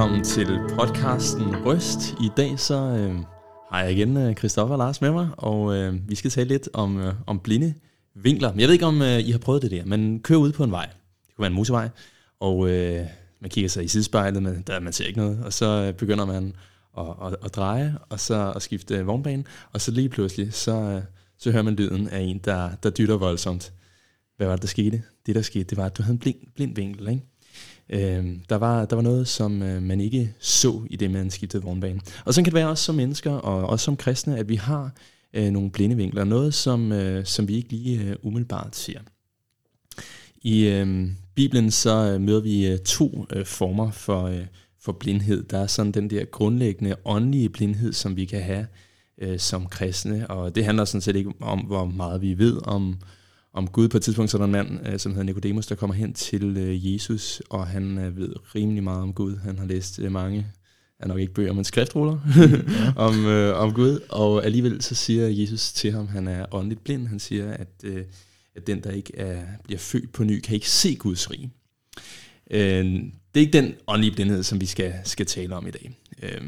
velkommen til podcasten Røst. I dag så øh, har jeg igen øh, Christoffer og Lars med mig, og øh, vi skal tale lidt om, øh, om blinde vinkler. Jeg ved ikke, om øh, I har prøvet det der, men kør ud på en vej. Det kunne være en motorvej, og øh, man kigger sig i sidespejlet, men der man ser ikke noget, og så øh, begynder man at, at, at dreje, og så at skifte øh, vognbane, og så lige pludselig, så, øh, så hører man lyden af en, der, der dytter voldsomt. Hvad var det, der skete? Det, der skete, det var, at du havde en blind, blind vinkel, ikke? Øh, der, var, der var noget, som øh, man ikke så i det, man skiftede vognbane. Og så kan det være også som mennesker, og også som kristne, at vi har øh, nogle blinde vinkler. Noget, som, øh, som vi ikke lige øh, umiddelbart ser. I øh, Bibelen så øh, møder vi øh, to øh, former for, øh, for blindhed. Der er sådan den der grundlæggende åndelige blindhed, som vi kan have øh, som kristne. Og det handler sådan set ikke om, hvor meget vi ved om om Gud. På et tidspunkt så er der en mand, øh, som hedder Nicodemus, der kommer hen til øh, Jesus, og han øh, ved rimelig meget om Gud. Han har læst mange, er nok ikke bøger, men skriftruller ja. om, øh, om Gud. Og alligevel så siger Jesus til ham, han er åndeligt blind. Han siger, at, øh, at den, der ikke er, bliver født på ny, kan ikke se Guds rige. Øh, det er ikke den åndelige blindhed, som vi skal, skal tale om i dag. Øh,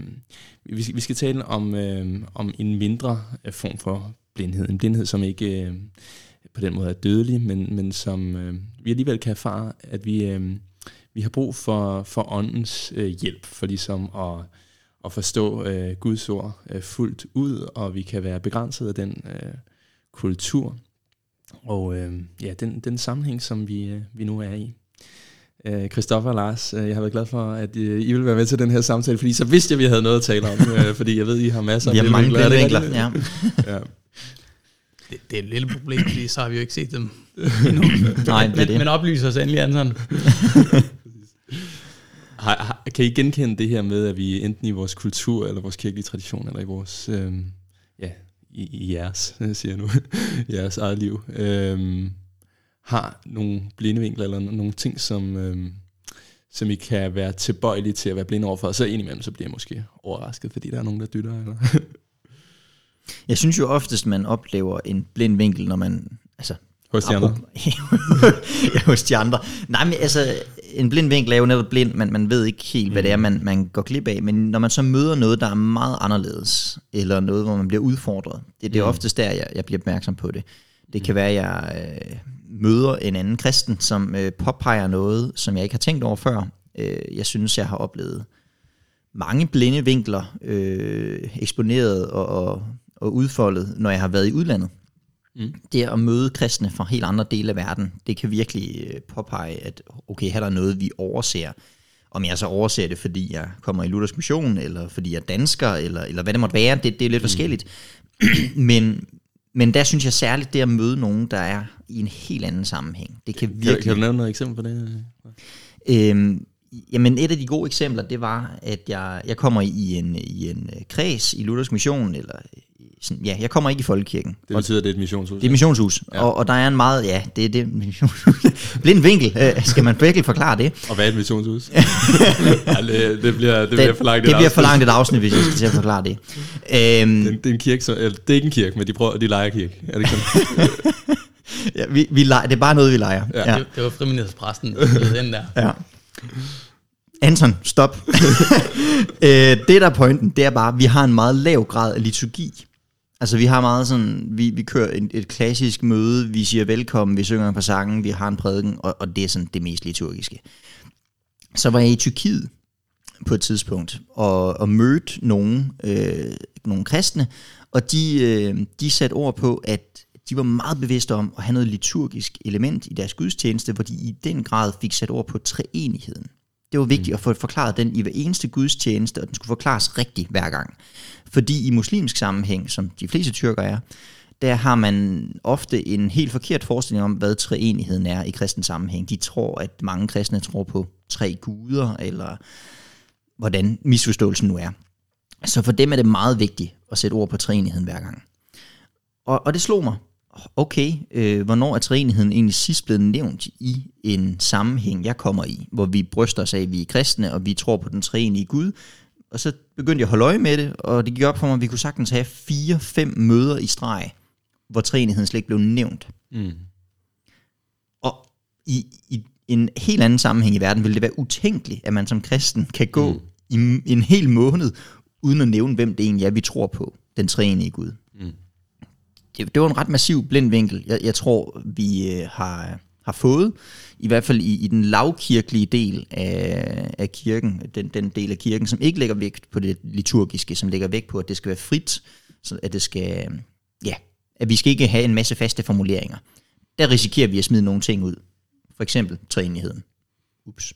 vi, vi skal tale om, øh, om en mindre form for blindhed. En blindhed, som ikke... Øh, på den måde er dødelig, men, men som øh, vi alligevel kan erfare, at vi, øh, vi har brug for, for åndens øh, hjælp, for ligesom at, at forstå øh, Guds ord øh, fuldt ud, og vi kan være begrænset af den øh, kultur og øh, ja, den, den sammenhæng, som vi, øh, vi nu er i. Øh, Christoffer og Lars, øh, jeg har været glad for, at øh, I vil være med til den her samtale, fordi så vidste jeg, at vi havde noget at tale om, øh, fordi jeg ved, I har masser af Vi har mange billeder, ja. ja det, det er et lille problem, fordi så har vi jo ikke set dem endnu. Nej, det men, det. men oplyser os endelig, Anton. har, har, kan I genkende det her med, at vi enten i vores kultur, eller vores kirkelige tradition, eller i vores, øhm, ja, i, i jeres, siger jeg nu, jeres eget liv, øhm, har nogle blindevinkler, eller nogle ting, som, øhm, som I kan være tilbøjelige til at være blinde overfor, og så indimellem, så bliver jeg måske overrasket, fordi der er nogen, der dytter, eller jeg synes jo oftest, man oplever en blind vinkel, når man... Altså, hos de andre? ja, hos de andre. Nej, men altså, en blind vinkel er jo netop blind, men man ved ikke helt, hvad det er, mm. man, man går glip af. Men når man så møder noget, der er meget anderledes, eller noget, hvor man bliver udfordret, det, det er mm. oftest der, jeg, jeg bliver opmærksom på det. Det kan være, at jeg øh, møder en anden kristen, som øh, påpeger noget, som jeg ikke har tænkt over før. Øh, jeg synes, jeg har oplevet mange blinde vinkler øh, eksponeret og, og og udfoldet, når jeg har været i udlandet. Mm. Det at møde kristne fra helt andre dele af verden, det kan virkelig øh, påpege, at okay, her er der noget, vi overser. Om jeg så overser det, fordi jeg kommer i Luthers mission, eller fordi jeg er dansker, eller, eller hvad det måtte være, det, det er lidt mm. forskelligt. men, men der synes jeg særligt, det at møde nogen, der er i en helt anden sammenhæng. Det kan virkelig... Kan, kan du nævne noget eksempel på det? Øhm, Jamen et af de gode eksempler, det var, at jeg, jeg kommer i en, i en øh, kreds i Luthers Mission, eller sådan, ja, jeg kommer ikke i folkekirken. Det betyder, at det er et missionshus? Det er et missionshus, ja. og, og der er en meget, ja, det er det missionshus. Blind vinkel, øh, skal man virkelig forklare det? Og hvad er et missionshus? ja, det, det, bliver, det, det bliver for langt Det bliver for langt et afsnit, hvis jeg skal til at forklare det. Øhm, det, det, er en kirke, så, eller, det er ikke en kirke, men de, prøver, de leger kirke. Er det ikke sådan? ja, vi, vi leger, det er bare noget, vi leger. Ja. ja. Det, det var frimindighedspræsten, den der. Ja. Anton, stop. øh, det, der er pointen, det er bare, at vi har en meget lav grad af liturgi. Altså vi har meget sådan, vi, vi kører et, et klassisk møde, vi siger velkommen, vi synger på sangen, vi har en prædiken, og, og det er sådan det mest liturgiske. Så var jeg i Tyrkiet på et tidspunkt, og, og mødte nogle, øh, nogle kristne, og de, øh, de satte ord på, at de var meget bevidste om at have noget liturgisk element i deres gudstjeneste, hvor de i den grad fik sat ord på treenigheden. Det var vigtigt mm. at få forklaret den i hver eneste gudstjeneste, og den skulle forklares rigtigt hver gang. Fordi i muslimsk sammenhæng, som de fleste tyrker er, der har man ofte en helt forkert forestilling om, hvad treenigheden er i kristen sammenhæng. De tror, at mange kristne tror på tre guder, eller hvordan misforståelsen nu er. Så for dem er det meget vigtigt at sætte ord på treenigheden hver gang. Og, og det slog mig, okay, øh, hvornår er træenigheden egentlig sidst blevet nævnt i en sammenhæng, jeg kommer i, hvor vi bryster os af, at vi er kristne, og vi tror på den treenige Gud, og så begyndte jeg at holde øje med det, og det gik op for mig, at vi kunne sagtens have fire-fem møder i streg, hvor træenigheden slet ikke blev nævnt. Mm. Og i, i en helt anden sammenhæng i verden vil det være utænkeligt, at man som kristen kan gå mm. i en hel måned, uden at nævne, hvem det egentlig er, vi tror på, den treenige Gud. Mm. Det, det var en ret massiv blind vinkel, jeg, jeg tror, vi øh, har, har fået, i hvert fald i, i den lavkirkelige del af, af kirken, den, den del af kirken, som ikke lægger vægt på det liturgiske, som lægger vægt på, at det skal være frit, så at det skal, ja, at vi skal ikke have en masse faste formuleringer. Der risikerer vi at smide nogle ting ud. For eksempel træenigheden. Ups.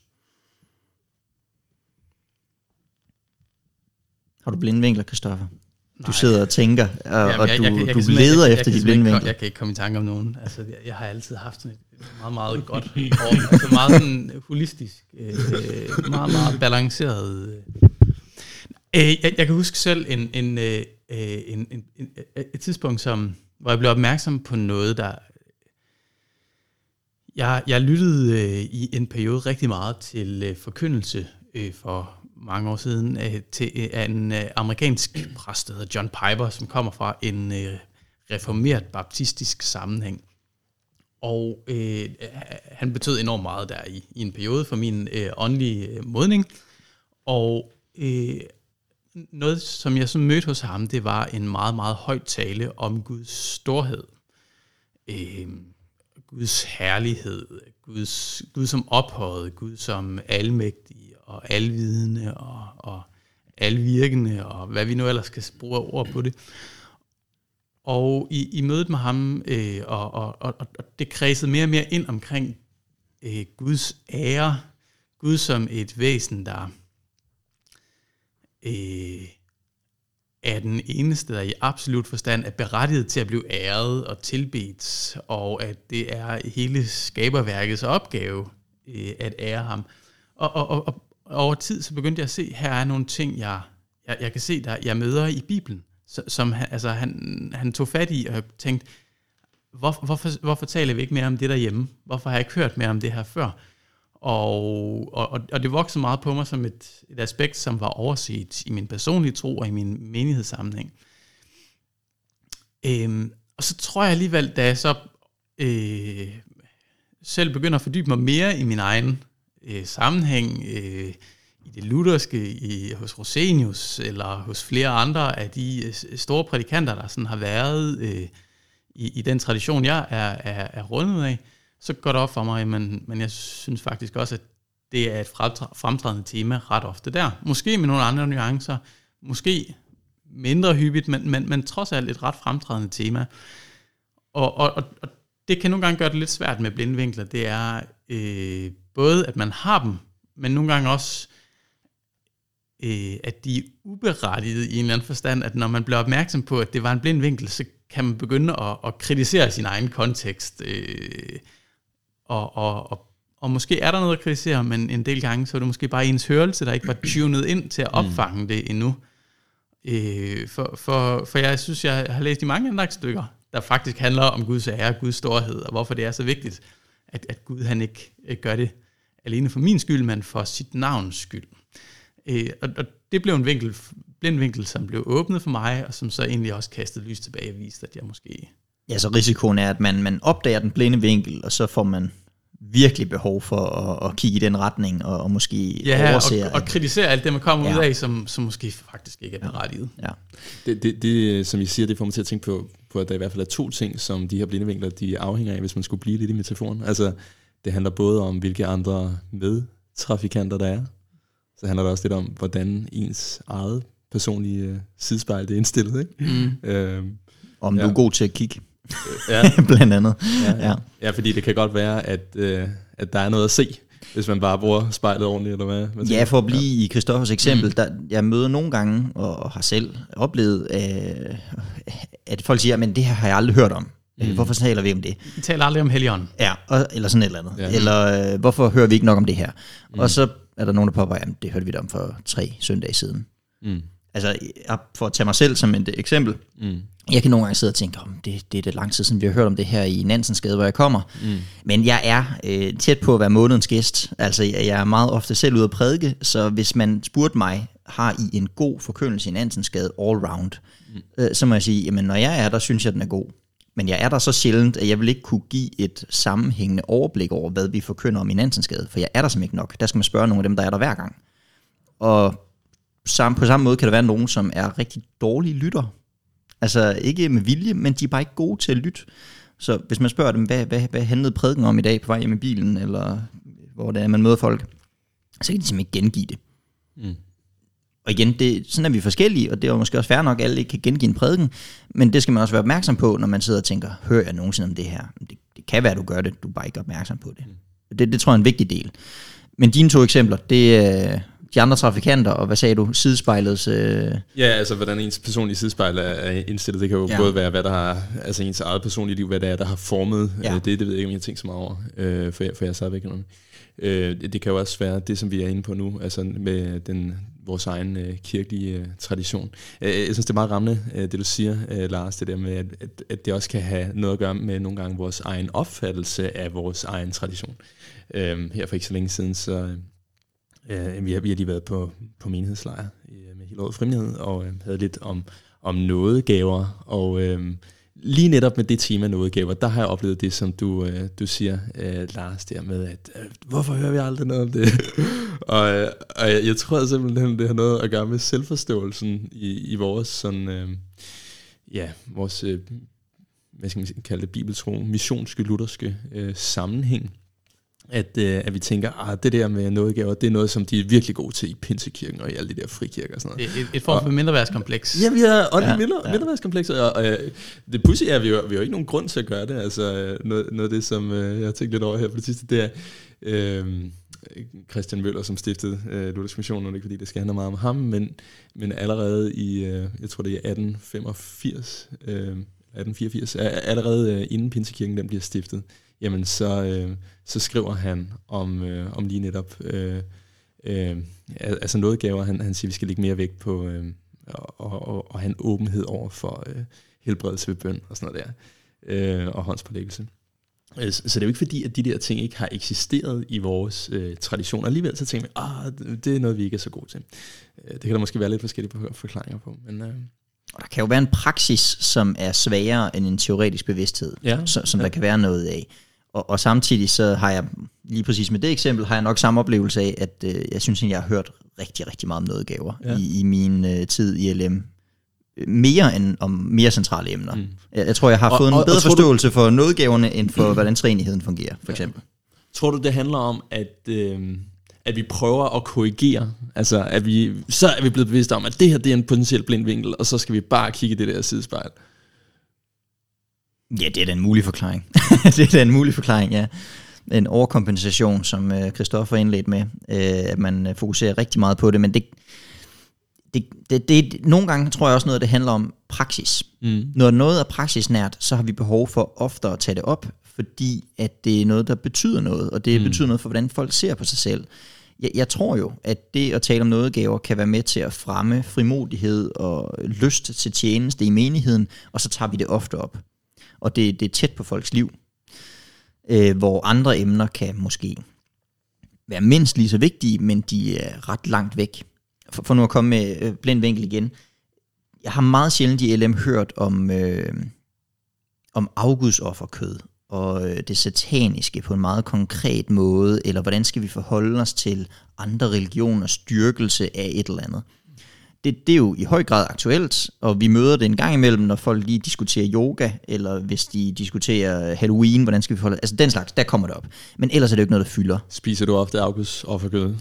Har du blindvinkler, Kristoffer? Du sidder og tænker, og, Jamen, og jeg- du, jeg kan- jeg du leder jeg- jeg efter de blinde vinkler. Jeg kan ikke komme i tanke om nogen. Altså, jeg, jeg har altid haft sådan et meget, meget godt, og, altså meget sådan holistisk, øh, meget, meget balanceret. Øh, jeg, jeg kan huske selv en, en, øh, øh, en, en, en, et tidspunkt, som, hvor jeg blev opmærksom på noget, der... Jeg, jeg lyttede øh, i en periode rigtig meget til øh, forkyndelse øh, for mange år siden øh, til øh, af en øh, amerikansk præst, der hedder John Piper, som kommer fra en øh, reformeret baptistisk sammenhæng. Og øh, øh, han betød enormt meget der i, i en periode for min øh, åndelige øh, modning. Og øh, noget, som jeg så mødte hos ham, det var en meget, meget høj tale om Guds storhed. Øh, Guds herlighed, Guds, Gud som ophøjet, Gud som almægtig og alvidende og, og alvirkende, og hvad vi nu ellers skal bruge ord på det. Og i, i mødet med ham, øh, og, og, og, og det kredsede mere og mere ind omkring øh, Guds ære, Gud som et væsen, der øh, er den eneste, der i absolut forstand er berettiget til at blive æret og tilbedt, og at det er hele skaberværkets opgave øh, at ære ham. Og, og, og over tid så begyndte jeg at se, at her er nogle ting, jeg, jeg, jeg kan se, der jeg møder i Bibelen, som han, altså, han, han tog fat i, og jeg tænkte, hvor, hvorfor, hvorfor taler vi ikke mere om det derhjemme? Hvorfor har jeg ikke hørt mere om det her før? Og, og, og det voksede meget på mig som et, et aspekt, som var overset i min personlige tro og i min menighedssammenhæng. Øhm, og så tror jeg alligevel, da jeg så øh, selv begynder at fordybe mig mere i min egen øh, sammenhæng, øh, i det lutherske, i, hos Rosenius, eller hos flere andre af de øh, store prædikanter, der sådan har været øh, i, i den tradition, jeg er, er, er rundet af, så går det op for mig, men, men jeg synes faktisk også, at det er et fremtrædende tema ret ofte der. Måske med nogle andre nuancer, måske mindre hyppigt, men, men, men trods alt et ret fremtrædende tema. Og, og, og, og det kan nogle gange gøre det lidt svært med blindvinkler. Det er øh, både, at man har dem, men nogle gange også, øh, at de er uberettigede i en eller anden forstand, at når man bliver opmærksom på, at det var en blind vinkel, så kan man begynde at, at kritisere sin egen kontekst. Øh, og, og, og, og måske er der noget at kritisere, men en del gange, så er det måske bare ens hørelse, der ikke var tunet ind til at opfange mm. det endnu. Øh, for, for, for jeg synes, jeg har læst i mange andre stykker, der faktisk handler om Guds ære, Guds storhed, og hvorfor det er så vigtigt, at, at Gud han ikke gør det alene for min skyld, men for sit navns skyld. Øh, og, og det blev en vinkel, blind vinkel, som blev åbnet for mig, og som så egentlig også kastede lys tilbage og viste, at jeg måske... Ja, så risikoen er, at man, man opdager den blinde vinkel, og så får man virkelig behov for at, at kigge i den retning, og, og måske Ja, overse, og, og kritisere alt det, man kommer ja. ud af, som, som måske faktisk ikke er berettiget. ja. Det, det, det, som I siger, det får mig til at tænke på, på, at der i hvert fald er to ting, som de her blindevinkler, de afhænger af, hvis man skulle blive lidt i metaforen. Altså, det handler både om, hvilke andre medtrafikanter der er. Så handler det også lidt om, hvordan ens eget personlige øh, sidespejl det er indstillet. Ikke? Mm. Øhm, om Ja. du er god til at kigge, ja, blandt andet. ja, Ja. ja. ja, fordi det kan godt være, at, øh, at der er noget at se, hvis man bare bruger spejlet ordentligt, eller hvad? hvad Ja, for at blive i Christoffers eksempel, der, jeg møder nogle gange, og har selv oplevet, øh, at folk siger, men det her har jeg aldrig hørt om. Mm. Hvorfor taler vi om det? Vi taler aldrig om Helligånden. Ja, og, eller sådan et eller andet. Ja. Eller øh, hvorfor hører vi ikke nok om det her? Mm. Og så er der nogen, der påpeger, at det hørte vi da om for tre søndage siden. Mm. Altså, jeg- for at tage mig selv som et eksempel, Mm. jeg kan nogle gange sidde og tænke, om det, det er da lang tid siden, vi har hørt om det her i Nansensgade, hvor jeg kommer. Mm. Men jeg er øh, tæt på at være månedens gæst. Altså, jeg, jeg er meget ofte selv ude at prædike, så hvis man spurgte mig, har I en god forkyndelse i Nansensgade all round, mm. øh, så må jeg sige, jamen når jeg er der, synes jeg, den er god. Men jeg er der så sjældent, at jeg vil ikke kunne give et sammenhængende overblik over, hvad vi forkynder om i Nansensgade, for jeg er der simpelthen ikke nok. Der skal man spørge nogle af dem, der er der hver gang. Og på samme måde kan der være nogen, som er rigtig dårlige lytter. Altså ikke med vilje, men de er bare ikke gode til at lytte. Så hvis man spørger dem, hvad, hvad, hvad handlede prædiken om i dag på vej hjem i bilen, eller hvor det er, man møder folk, så kan de simpelthen ikke gengive det. Mm. Og igen, det, sådan er vi forskellige, og det er måske også fair nok, at alle ikke kan gengive en prædiken, men det skal man også være opmærksom på, når man sidder og tænker, hører jeg nogensinde om det her? Det, det kan være, at du gør det, du er bare ikke opmærksom på det. Mm. Det, det tror jeg er en vigtig del. Men dine to eksempler, det er de andre trafikanter, og hvad sagde du, sidespejlets... Øh... Ja, altså hvordan ens personlige sidespejl er, indstillet. Det kan jo Ja. både være, hvad der har, altså ens eget personlige liv, hvad det er, der har formet Ja. ja. øh, det. Det ved jeg ikke, om jeg har tænkt så meget over, øh, for, jeg, for jeg er noget. Øh, det, det kan jo også være det, som vi er inde på nu, altså med den, vores egen øh, kirkelige øh, tradition. Øh, jeg synes, det er meget rammende, øh, det du siger, øh, Lars, det der med, at, at, at det også kan have noget at gøre med nogle gange vores egen opfattelse af vores egen tradition. Øh, her for ikke så længe siden, så... Øh, Øh, vi, har, vi har lige været på, på menighedslejr øh, med hele året frivillighed, og øh, havde lidt om, om nådegaver, og øh, lige netop med det tema nådegaver, der har jeg oplevet det, som du, øh, du siger, øh, Lars, der med, at øh, hvorfor hører vi aldrig noget om det? og øh, og jeg, jeg tror simpelthen, det har noget at gøre med selvforståelsen i, i vores sådan, øh, ja, vores, øh, hvad skal man kalde det, bibeltro, missionske, lutherske øh, sammenhæng at, øh, at vi tænker, at det der med nådegaver, det er noget, som de er virkelig gode til i Pinsekirken og i alle de der frikirker og sådan noget. Et, et, form for mindreværdskompleks. Ja, vi har åndelig Ja, mindre, ja. mindreværdskomplekser, og, og øh, det pudsige er, at vi vi har jo ikke nogen grund til at gøre det. Altså, øh, noget, noget af det, som øh, jeg har tænkt lidt over her på det sidste, det er øh, Christian Møller, som stiftede øh, Luthersk Mission, og ikke fordi, det skal handle meget om ham, men, men allerede i, øh, jeg tror det er 1885, øh, 1884, allerede øh, inden Pinsekirken den bliver stiftet, jamen så, øh, så skriver han om, øh, om lige netop øh, øh, altså nådegaver. Han, han siger, at vi skal lægge mere vægt på øh, og, og, og have en åbenhed over for øh, helbredelse ved bøn og sådan noget der, øh, og håndspålæggelse. Øh, så det er jo ikke fordi, at de der ting ikke har eksisteret i vores øh, tradition. Alligevel så tænker vi, ah, det er noget, vi ikke er så gode til. Øh, det kan der måske være lidt forskellige forklaringer på. Men, øh, og der kan jo være en praksis, som er sværere end en teoretisk bevidsthed, Ja, så, som der kan være noget af. Og, og samtidig så har jeg, lige præcis med det eksempel, har jeg nok samme oplevelse af, at øh, jeg synes, at jeg har hørt rigtig, rigtig meget om nådegaver ja. Ja. i, i min øh, tid i LM. Mere end om mere centrale emner. Mm. Mm. Jeg, jeg tror, jeg har Og- fået en og- og bedre du- forståelse for nådegaverne, end for, hvordan træenigheden fungerer, for eksempel. Tror du, det handler om, at, øh, at vi prøver at korrigere? Altså, at vi, så er vi blevet bevidste om, at det her det er en potentiel blind vinkel, og så skal vi bare kigge i det der sidespejl. Ja, det er da en mulig forklaring. det er da en mulig forklaring, ja. En overkompensation, som øh, Christoffer indledte med, øh, at man øh, fokuserer rigtig meget på det, men det, det, det, det, nogle gange tror jeg også noget, det handler om praksis. Mm. Når noget er praksisnært, så har vi behov for oftere at tage det op, fordi at det er noget, der betyder noget, og det. Mm. betyder noget for, hvordan folk ser på sig selv. Jeg, jeg tror jo, at det at tale om nådegaver kan være med til at fremme frimodighed og lyst til tjeneste i menigheden, og så tager vi det ofte op. Og det, det er tæt på folks liv, øh, hvor andre emner kan måske være mindst lige så vigtige, men de er ret langt væk. For, for nu at komme med øh, blind vinkel igen. Jeg har meget sjældent i LM hørt om, øh, om afgudsofferkød og øh, det sataniske på en meget konkret måde, eller hvordan skal vi forholde os til andre religioners styrkelse af et eller andet. Det, det er jo i høj grad aktuelt, og vi møder det en gang imellem, når folk lige diskuterer yoga, eller hvis de diskuterer Halloween, hvordan skal vi forholde Altså den slags, der kommer det op. Men ellers er det jo ikke noget, der fylder. Spiser du ofte August offerkød?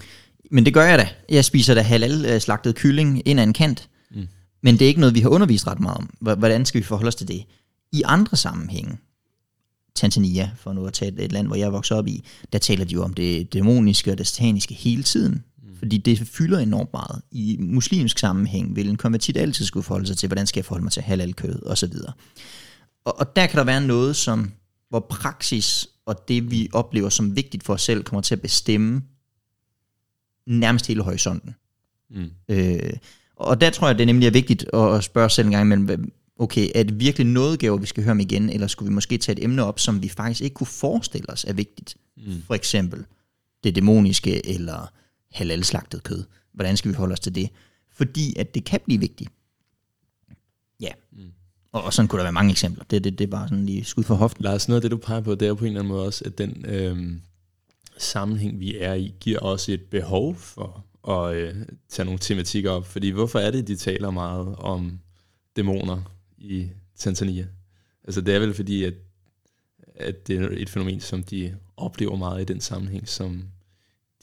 Men det gør jeg da. Jeg spiser da halal øh, slagtet kylling ind ad en kant. Mm. Men det er ikke noget, vi har undervist ret meget om. Hvordan skal vi forholde os til det? I andre sammenhænge, Tanzania, for nu at tage et, et land, hvor jeg vokset op i, der taler de jo om det dæmoniske og det sataniske hele tiden. Mm. Fordi det fylder enormt meget. I muslimsk sammenhæng vil en konvertit altid skulle forholde sig til, hvordan skal jeg forholde mig til halalkød osv. Og, og der kan der være noget, som, hvor praksis og det, vi oplever som vigtigt for os selv, kommer til at bestemme nærmest hele horisonten. Mm. Øh, og der tror jeg, det er nemlig er vigtigt at spørge os selv en gang imellem, okay, er det virkelig noget gaver, vi skal høre om igen, eller skulle vi måske tage et emne op, som vi faktisk ikke kunne forestille os er vigtigt? Mm. For eksempel det dæmoniske, eller halalslagtet kød. Hvordan skal vi holde os til det? Fordi at det kan blive vigtigt. Ja. Mm. Og, og sådan kunne der være mange eksempler. Det, det, det er bare sådan lige skud for hoften. Lars, noget af det, du peger på, det er på en eller anden måde også, at den øh, sammenhæng, vi er i, giver også et behov for at øh, tage nogle tematikker op. Fordi hvorfor er det, de taler meget om dæmoner i Tanzania? Altså det er vel fordi, at, at det er et fænomen, som de oplever meget i den sammenhæng, som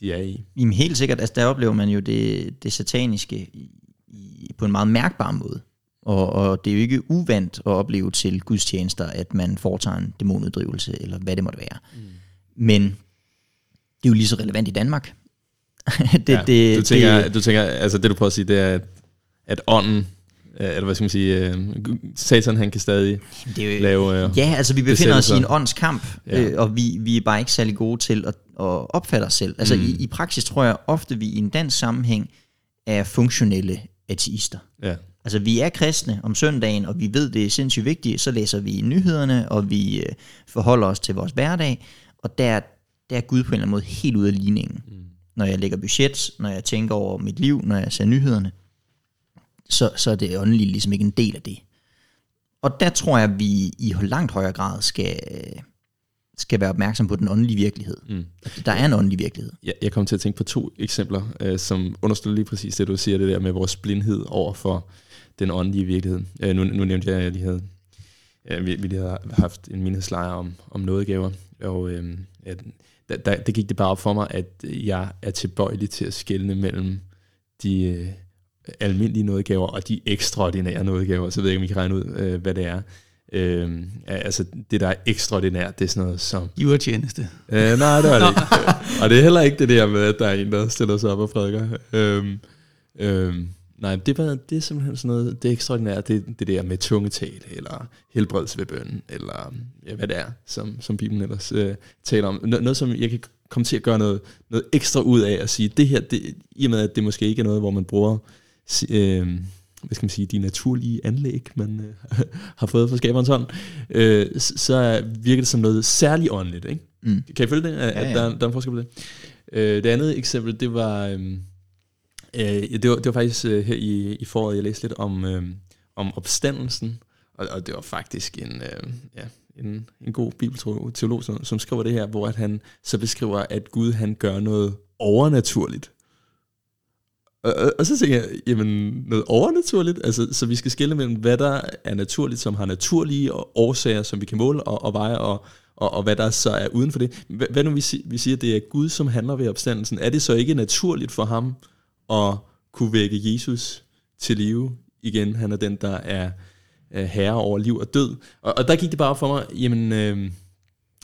de er i. Jamen helt sikkert, altså der oplever man jo det, det sataniske i, på en meget mærkbar måde. Og, og det er jo ikke uvandt at opleve til gudstjenester, at man foretager en dæmonuddrivelse, eller hvad det måtte være. Mm. Men det er jo lige så relevant i Danmark. det, ja, det, du, tænker, det, du tænker, altså det du prøver at sige, det er, at, at ånden, eller hvad skal man sige, uh, satan han kan stadig det er jo, lave uh, Ja, altså vi befinder os i en åndskamp, ja. øh, og vi, vi er bare ikke særlig gode til at, at opfatte os selv. Altså mm. i, i praksis tror jeg ofte, vi i en dansk sammenhæng er funktionelle ateister. Ja. Altså vi er kristne om søndagen, og vi ved, det er sindssygt vigtigt, så læser vi nyhederne, og vi øh, forholder os til vores hverdag, og der, der er Gud på en eller anden måde helt ude af ligningen. Mm. Når jeg lægger budget, når jeg tænker over mit liv, når jeg ser nyhederne, så, så er det åndelige ligesom ikke en del af det. Og der tror jeg, at vi i langt højere grad skal, skal være opmærksom på den åndelige virkelighed. Mm. Der er en åndelig virkelighed. Ja, jeg kom til at tænke på to eksempler, øh, som understøtter lige præcis det, du siger, det der med vores blindhed over for den åndelige virkelighed. Øh, nu, nu nævnte jeg, at jeg lige havde, ja, vi, vi lige havde haft en mindeslejr om, om nådegaver, og øh, ja, der, der, der gik det bare op for mig, at jeg er tilbøjelig til at skelne mellem de øh, almindelige nådegaver og de ekstraordinære nådegaver, så ved jeg ikke, om I kan regne ud, øh, hvad det er. Øh, altså det der er ekstraordinært, det er sådan noget som... Juretjeneste. Øh, nej, det er det ikke. og det er heller ikke det der med, at der er en, der stiller sig op og prædiker. Øh, øh, Nej, det, var, det er simpelthen sådan noget, det er ekstraordinært, det, det der med tungetale, eller helbredelse ved bøn, eller ja, hvad det er, som, som Bibelen ellers øh, taler om. Noget, noget, som jeg kan komme til at gøre noget, noget ekstra ud af at sige, det her, det, i og med at det måske ikke er noget, hvor man bruger, øh, hvad skal man sige, de naturlige anlæg, man øh, har fået fra skaberens hånd, øh, så virker det som noget særligt åndeligt, ikke? Mm. Kan I følge det, at, ja, ja. at der, der er en forskel på det? Øh, det andet eksempel, det var... Øh, Øh, det, var, det var faktisk øh, her i, i foråret, jeg læste lidt om, øh, om opstandelsen, og, og det var faktisk en, øh, ja, en, en god bibelteolog, som, som skriver det her, hvor at han så beskriver, at Gud han gør noget overnaturligt. Og, og, og så tænker jeg, jamen noget overnaturligt, altså, så vi skal skille mellem, hvad der er naturligt, som har naturlige årsager, som vi kan måle og, og veje, og, og, og hvad der så er uden for det. Hvad, hvad nu vi, vi siger, det er Gud, som handler ved opstandelsen, er det så ikke naturligt for ham at kunne vække Jesus til live igen. Han er den, der er herre over liv og død. Og, og der gik det bare for mig, jamen, øh,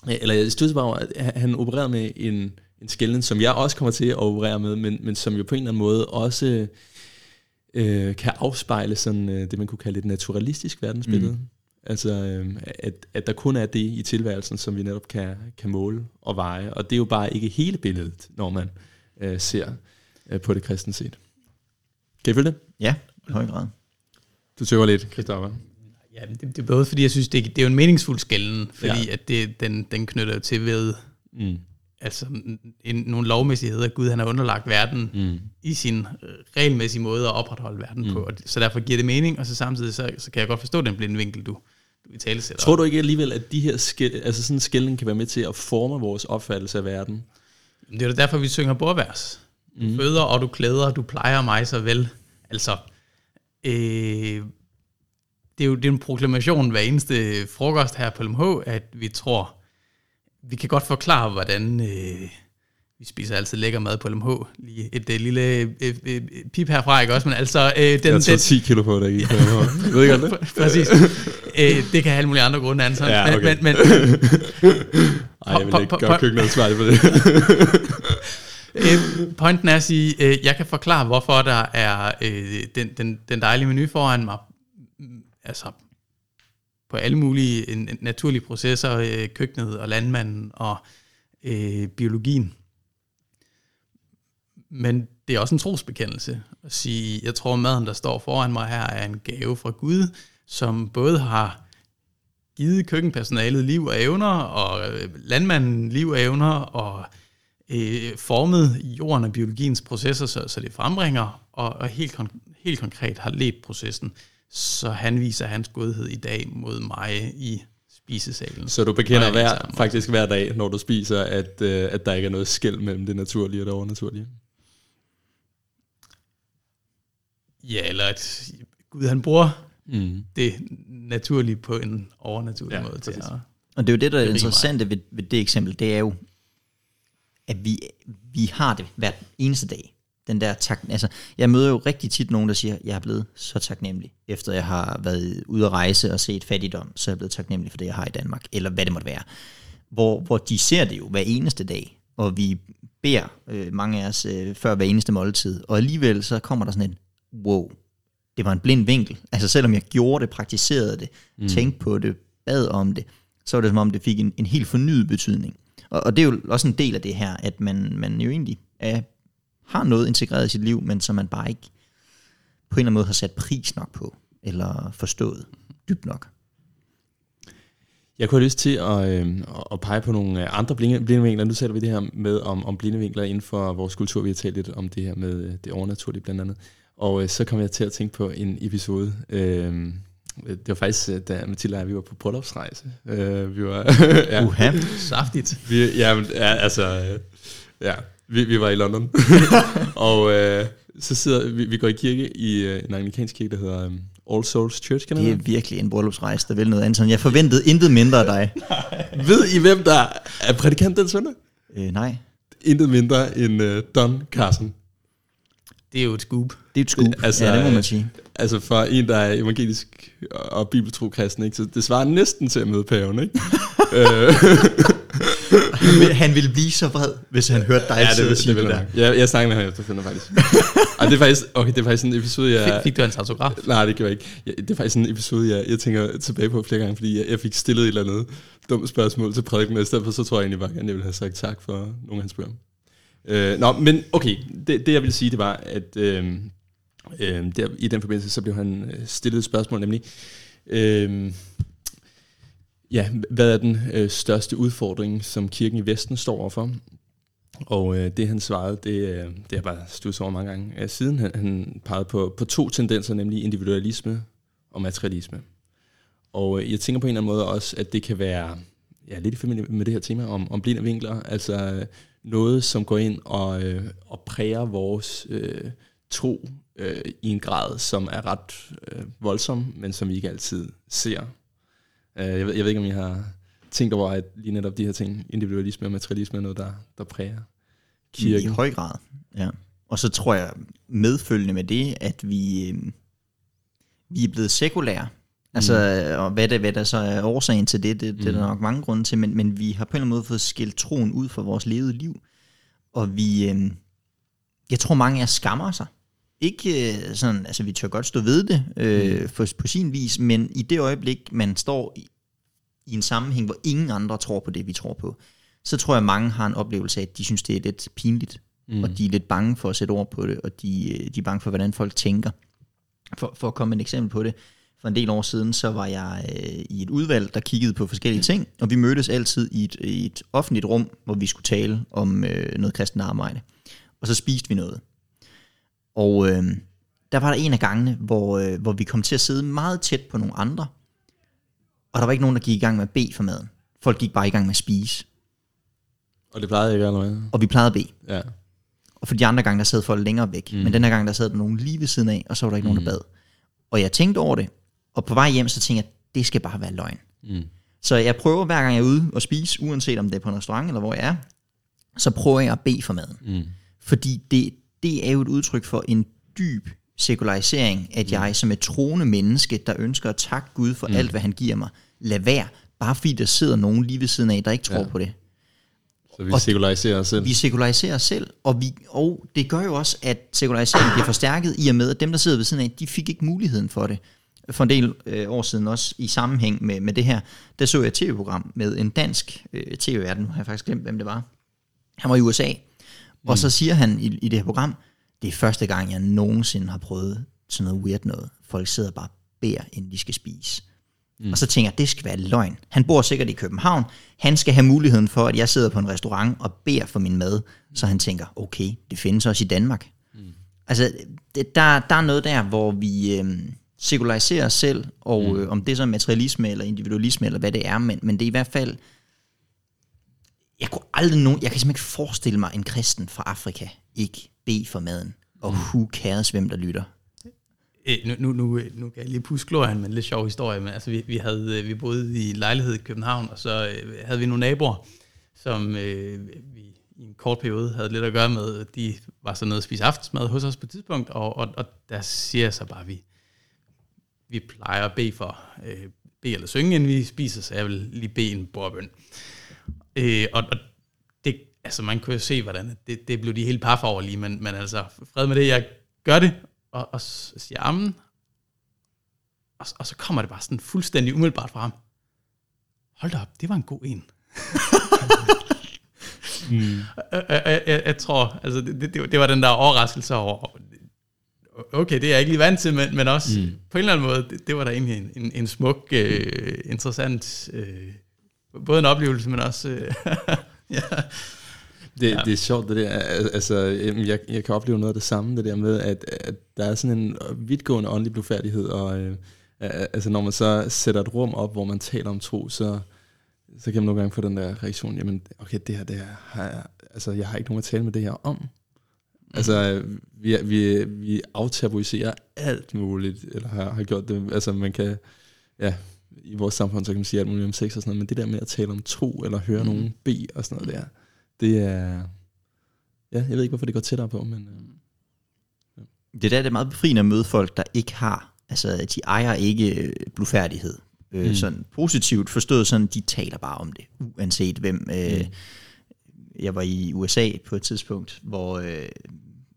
eller jeg stod bare at han opererede med en, en skælden, som jeg også kommer til at operere med, men, men som jo på en eller anden måde også øh, kan afspejle sådan, øh, det, man kunne kalde et naturalistisk verdensbillede. Mm. Altså, øh, at, at der kun er det i tilværelsen, som vi netop kan, kan måle og veje. Og det er jo bare ikke hele billedet, når man øh, ser øh, på det kristne set. Kan I følge det? Ja, i høj grad. Du tøver lidt, Christoffer. Ja, det, det er både fordi, jeg synes, det, det er jo en meningsfuld skælden, fordi ja. at det, den, den knytter til ved, mm. Altså en, nogle lovmæssigheder, Gud han har underlagt verden mm. i sin regelmæssige måde at opretholde verden mm. på, og så derfor giver det mening, og så samtidig, så, så kan jeg godt forstå den blinde vinkel, du, du i tale sætter. Tror du ikke alligevel, at de her skæld, altså sådan en skældning kan være med til at forme vores opfattelse af verden? Det er jo derfor, vi synger bordvers. Du mm. føder, og du klæder, du plejer mig så vel. Altså, øh, det, er jo, det er en proklamation hver eneste frokost her på LMH, at vi tror, vi kan godt forklare, hvordan øh, vi spiser altid lækker mad på LMH. Lige et øh, lille øh, øh, pip herfra, ikke også? Men altså, øh, den, jeg den, 10 kilo på det, ikke? Ved ikke det? Præcis. øh, det kan have alle mulige andre grunde, Anton. Ja, okay. men, men, Ej, jeg vil ikke gøre køkkenet ansvarlig for det. øh, pointen er at sige, øh, jeg kan forklare, hvorfor der er øh, den, den, den dejlige menu foran mig. Altså, på alle mulige naturlige processer, øh, køkkenet og landmanden og øh, biologien. Men det er også en trosbekendelse at sige, jeg tror maden, der står foran mig her, er en gave fra Gud, som både har givet køkkenpersonalet liv og evner, og øh, landmanden liv og evner, og øh, formet jorden og biologiens processer, så, så det frembringer, og, og helt, kon- helt konkret har ledt processen, så han viser hans godhed i dag mod mig i spisesalen. Så du bekender hver, faktisk hver dag, når du spiser, at, øh, at der ikke er noget skæld mellem det naturlige og det overnaturlige? Ja, eller at Gud han bruger Mm. det naturlige på en overnaturlig Ja, måde til præcis. at... Og det er jo det, der er Det interessante ved, ved det eksempel, det er jo, at vi, vi har det hver eneste dag. Den der tak, altså, jeg møder jo rigtig tit nogen, der siger, jeg er blevet så taknemmelig, efter jeg har været ude at rejse og set fattigdom, så er jeg blevet taknemmelig for det, jeg har i Danmark, eller hvad det måtte være. Hvor, hvor de ser det jo hver eneste dag, og vi beder øh, mange af os øh, før hver eneste måltid, og alligevel så kommer der sådan en, wow, det var en blind vinkel. Altså selvom jeg gjorde det, praktiserede det, mm. tænkte på det, bad om det, så var det som om det fik en, en helt fornyet betydning. Og, og det er jo også en del af det her, at man, man jo egentlig er, har noget integreret i sit liv, men som man bare ikke på en eller anden måde har sat pris nok på, eller forstået dybt nok. Jeg kunne have lyst til at, øh, at pege på nogle øh, andre blinde- blindevinkler. Nu taler vi det her med om, om blindevinkler inden for vores kultur. Vi har talt lidt om det her med øh, det overnaturlige blandt andet. Og øh, så kom jeg til at tænke på en episode. Øh, det var faktisk, øh, da Mathilde og jeg, vi var på bryllupsrejse. Øh, vi var, ja, Uha. Saftigt. vi, ja, men, ja, altså, ja, vi, vi var i London. og øh, så sidder vi, vi går i kirke i øh, en anglikansk kirke, der hedder øh, All Souls Church, kan Det er virkelig en bryllupsrejse, der vil noget, Anton. Jeg forventede intet mindre af dig. Ved I, hvem der er prædikant den søndag? Øh, nej, Intet mindre end øh, Don Carson. Det er jo et scoop. det er et scoop. Altså, Altså, ja, det må øh, man sige. Altså for en, der er evangelisk og bibeltro kristen, ikke? så det svarer næsten til at møde paven, ikke? Han vil- Han ville blive så vred, hvis han hørte dig sidde og sige det, vil der. jeg. Jeg, jeg snakker med ham efterfølgende, faktisk. og det er faktisk, okay, det er faktisk en episode, jeg... Fik, fik du hans autograf? Nej, det gjorde jeg ikke. Jeg, det er faktisk en episode, jeg, jeg tænker tilbage på flere gange, fordi jeg, jeg fik stillet et eller andet dumt spørgsmål til prædiken, og i stedet for, så tror jeg egentlig bare gerne, jeg ville have sagt tak for nogle af hans bøger. Øh, nå, men okay, det, det jeg ville sige, det var, at øh, øh, der, i den forbindelse, så blev han øh, stillet et spørgsmål, nemlig, øh, ja, hvad er den øh, største udfordring, som kirken i Vesten står overfor? Og øh, det han svarede, det, øh, det har jeg bare studset over mange gange øh, siden. Han, han pegede på, på to tendenser, nemlig individualisme og materialisme. Og øh, jeg tænker på en eller anden måde også, at det kan være ja, lidt i familie med det her tema om, om blinde vinkler. Altså øh, noget, som går ind og, øh, og præger vores øh, tro øh, i en grad, som er ret øh, voldsom, men som vi ikke altid ser. Øh, jeg, ved, jeg ved ikke, om I har tænkt over, at lige netop de her ting, individualisme og materialisme, er noget, der, der præger I kirken. høj grad, ja. Og så tror jeg medfølgende med det, at vi, øh, vi er blevet sekulære. Altså, mm. og hvad, det, hvad der så er årsagen til det, det, det er der nok mange grunde til, men, men vi har på en eller anden måde fået skilt troen ud fra vores levede liv. Og vi, øh, jeg tror mange af os skammer sig. Ikke øh, sådan, altså vi tør godt stå ved det øh, mm. for, på sin vis, men i det øjeblik, man står i, i en sammenhæng, hvor ingen andre tror på det, vi tror på, så tror jeg, mange har en oplevelse af, at de synes, det er lidt pinligt, mm. og de er lidt bange for at sætte ord på det, og de, øh, de er bange for, hvordan folk tænker. For, for at komme med et eksempel på det, for en del år siden, så var jeg øh, i et udvalg, der kiggede på forskellige ting, og vi mødtes altid i et, i et offentligt rum, hvor vi skulle tale om øh, noget kristen arbejde. Og så spiste vi noget. Og øh, der var der en af gangene, hvor, øh, hvor vi kom til at sidde meget tæt på nogle andre, og der var ikke nogen, der gik i gang med at bede for maden. Folk gik bare i gang med at spise, Og det plejede ikke gøre noget. og vi plejede at bede. Ja. Og for de andre gange, der sad folk længere væk. Mm. Men den her gang, der sad der nogen lige ved siden af, og så var der ikke mm. nogen, der bad. Og jeg tænkte over det, og på vej hjem, så tænkte jeg, det skal bare være løgn. Mm. Så jeg prøver hver gang jeg er ude og spise, uanset om det er på en restaurant eller hvor jeg er, så prøver jeg at bede for maden. Mm. Fordi det, det er jo et udtryk for en dyb sekularisering, at jeg som et troende menneske, der ønsker at takke Gud for mm. alt, hvad han giver mig, lad være, bare fordi der sidder nogen lige ved siden af, der ikke tror Ja. ja. på det. Så vi Og sekulariserer os selv. Vi sekulariserer os selv, og, vi, og det gør jo også, at sekulariseringen bliver forstærket i og med, at dem, der sidder ved siden af, de fik ikke muligheden for det. For en del øh, år siden også i sammenhæng med, med det her, der så jeg et tv-program med en dansk øh, tv-verden, nu har jeg faktisk glemt, hvem det var. Han var i USA, mm. og så siger han i, i det her program, det er første gang, jeg nogensinde har prøvet sådan noget weird noget. Folk sidder bare og beder, inden de skal spise. Mm. Og så tænker jeg, det skal være løgn. Han bor sikkert i København. Han skal have muligheden for, at jeg sidder på en restaurant og beder for min mad. Så han tænker, okay, det findes også i Danmark. Mm. Altså, det, der, der er noget der, hvor vi øh, sekulariserer os selv, og mm. øh, om det er så materialisme eller individualisme, eller hvad det er, men, men det er i hvert fald... Jeg kunne aldrig nogen, jeg kan simpelthen ikke forestille mig en kristen fra Afrika ikke bede for maden. Og who cares, hvem der lytter. Øh, nu, nu, nu, nu kan jeg lige puske glorien, men lidt sjov historie. Men altså, vi, vi, havde, vi boede i lejlighed i København, og så øh, havde vi nogle naboer, som øh, vi i en kort periode havde lidt at gøre med. De var så nede og spise aftensmad hos os på et tidspunkt, og, og, og der siger jeg så bare, at vi, vi plejer at bede for, øh, bede eller synge, inden vi spiser, så jeg vil lige bede en bordbøn. Øh, og, og det, altså man kunne jo se, hvordan det, det blev de helt par over lige, men, men altså, fred med det, jeg gør det, og, og siger amen, og, og så kommer det bare sådan fuldstændig umiddelbart fra ham. Hold da op, det var en god en. mm. jeg, jeg, jeg, jeg tror, altså det, det, det var den der overraskelse over, okay, det er jeg ikke lige vant til, men, men også mm. på en eller anden måde, det, det var da egentlig en, en, en smuk, øh, interessant, øh, både en oplevelse, men også, øh, ja. Det, ja. det er sjovt det der, altså jeg, jeg kan opleve noget af det samme, det der med, at, at der er sådan en vidtgående åndelig blodfærdighed, og øh, altså når man så sætter et rum op, hvor man taler om tro, så, så kan man nogle gange få den der reaktion, jamen okay, det her, det her, har jeg, altså jeg har ikke nogen at tale med det her om. Altså, vi, vi, vi aftabuiserer alt muligt, eller har, har gjort det. Altså, man kan, ja, i vores samfund, så kan man sige alt muligt om sex og sådan noget, men det der med at tale om tro, eller høre mm. nogen bede og sådan noget der, det er, ja, jeg ved ikke, hvorfor det går tættere på, men... Øh, ja. Det der det er meget befriende at møde folk, der ikke har, altså, de ejer ikke øh, blufærdighed. Øh, mm. Sådan positivt forstået sådan, de taler bare om det, uanset hvem... Øh, mm. Jeg var i USA på et tidspunkt, hvor, øh,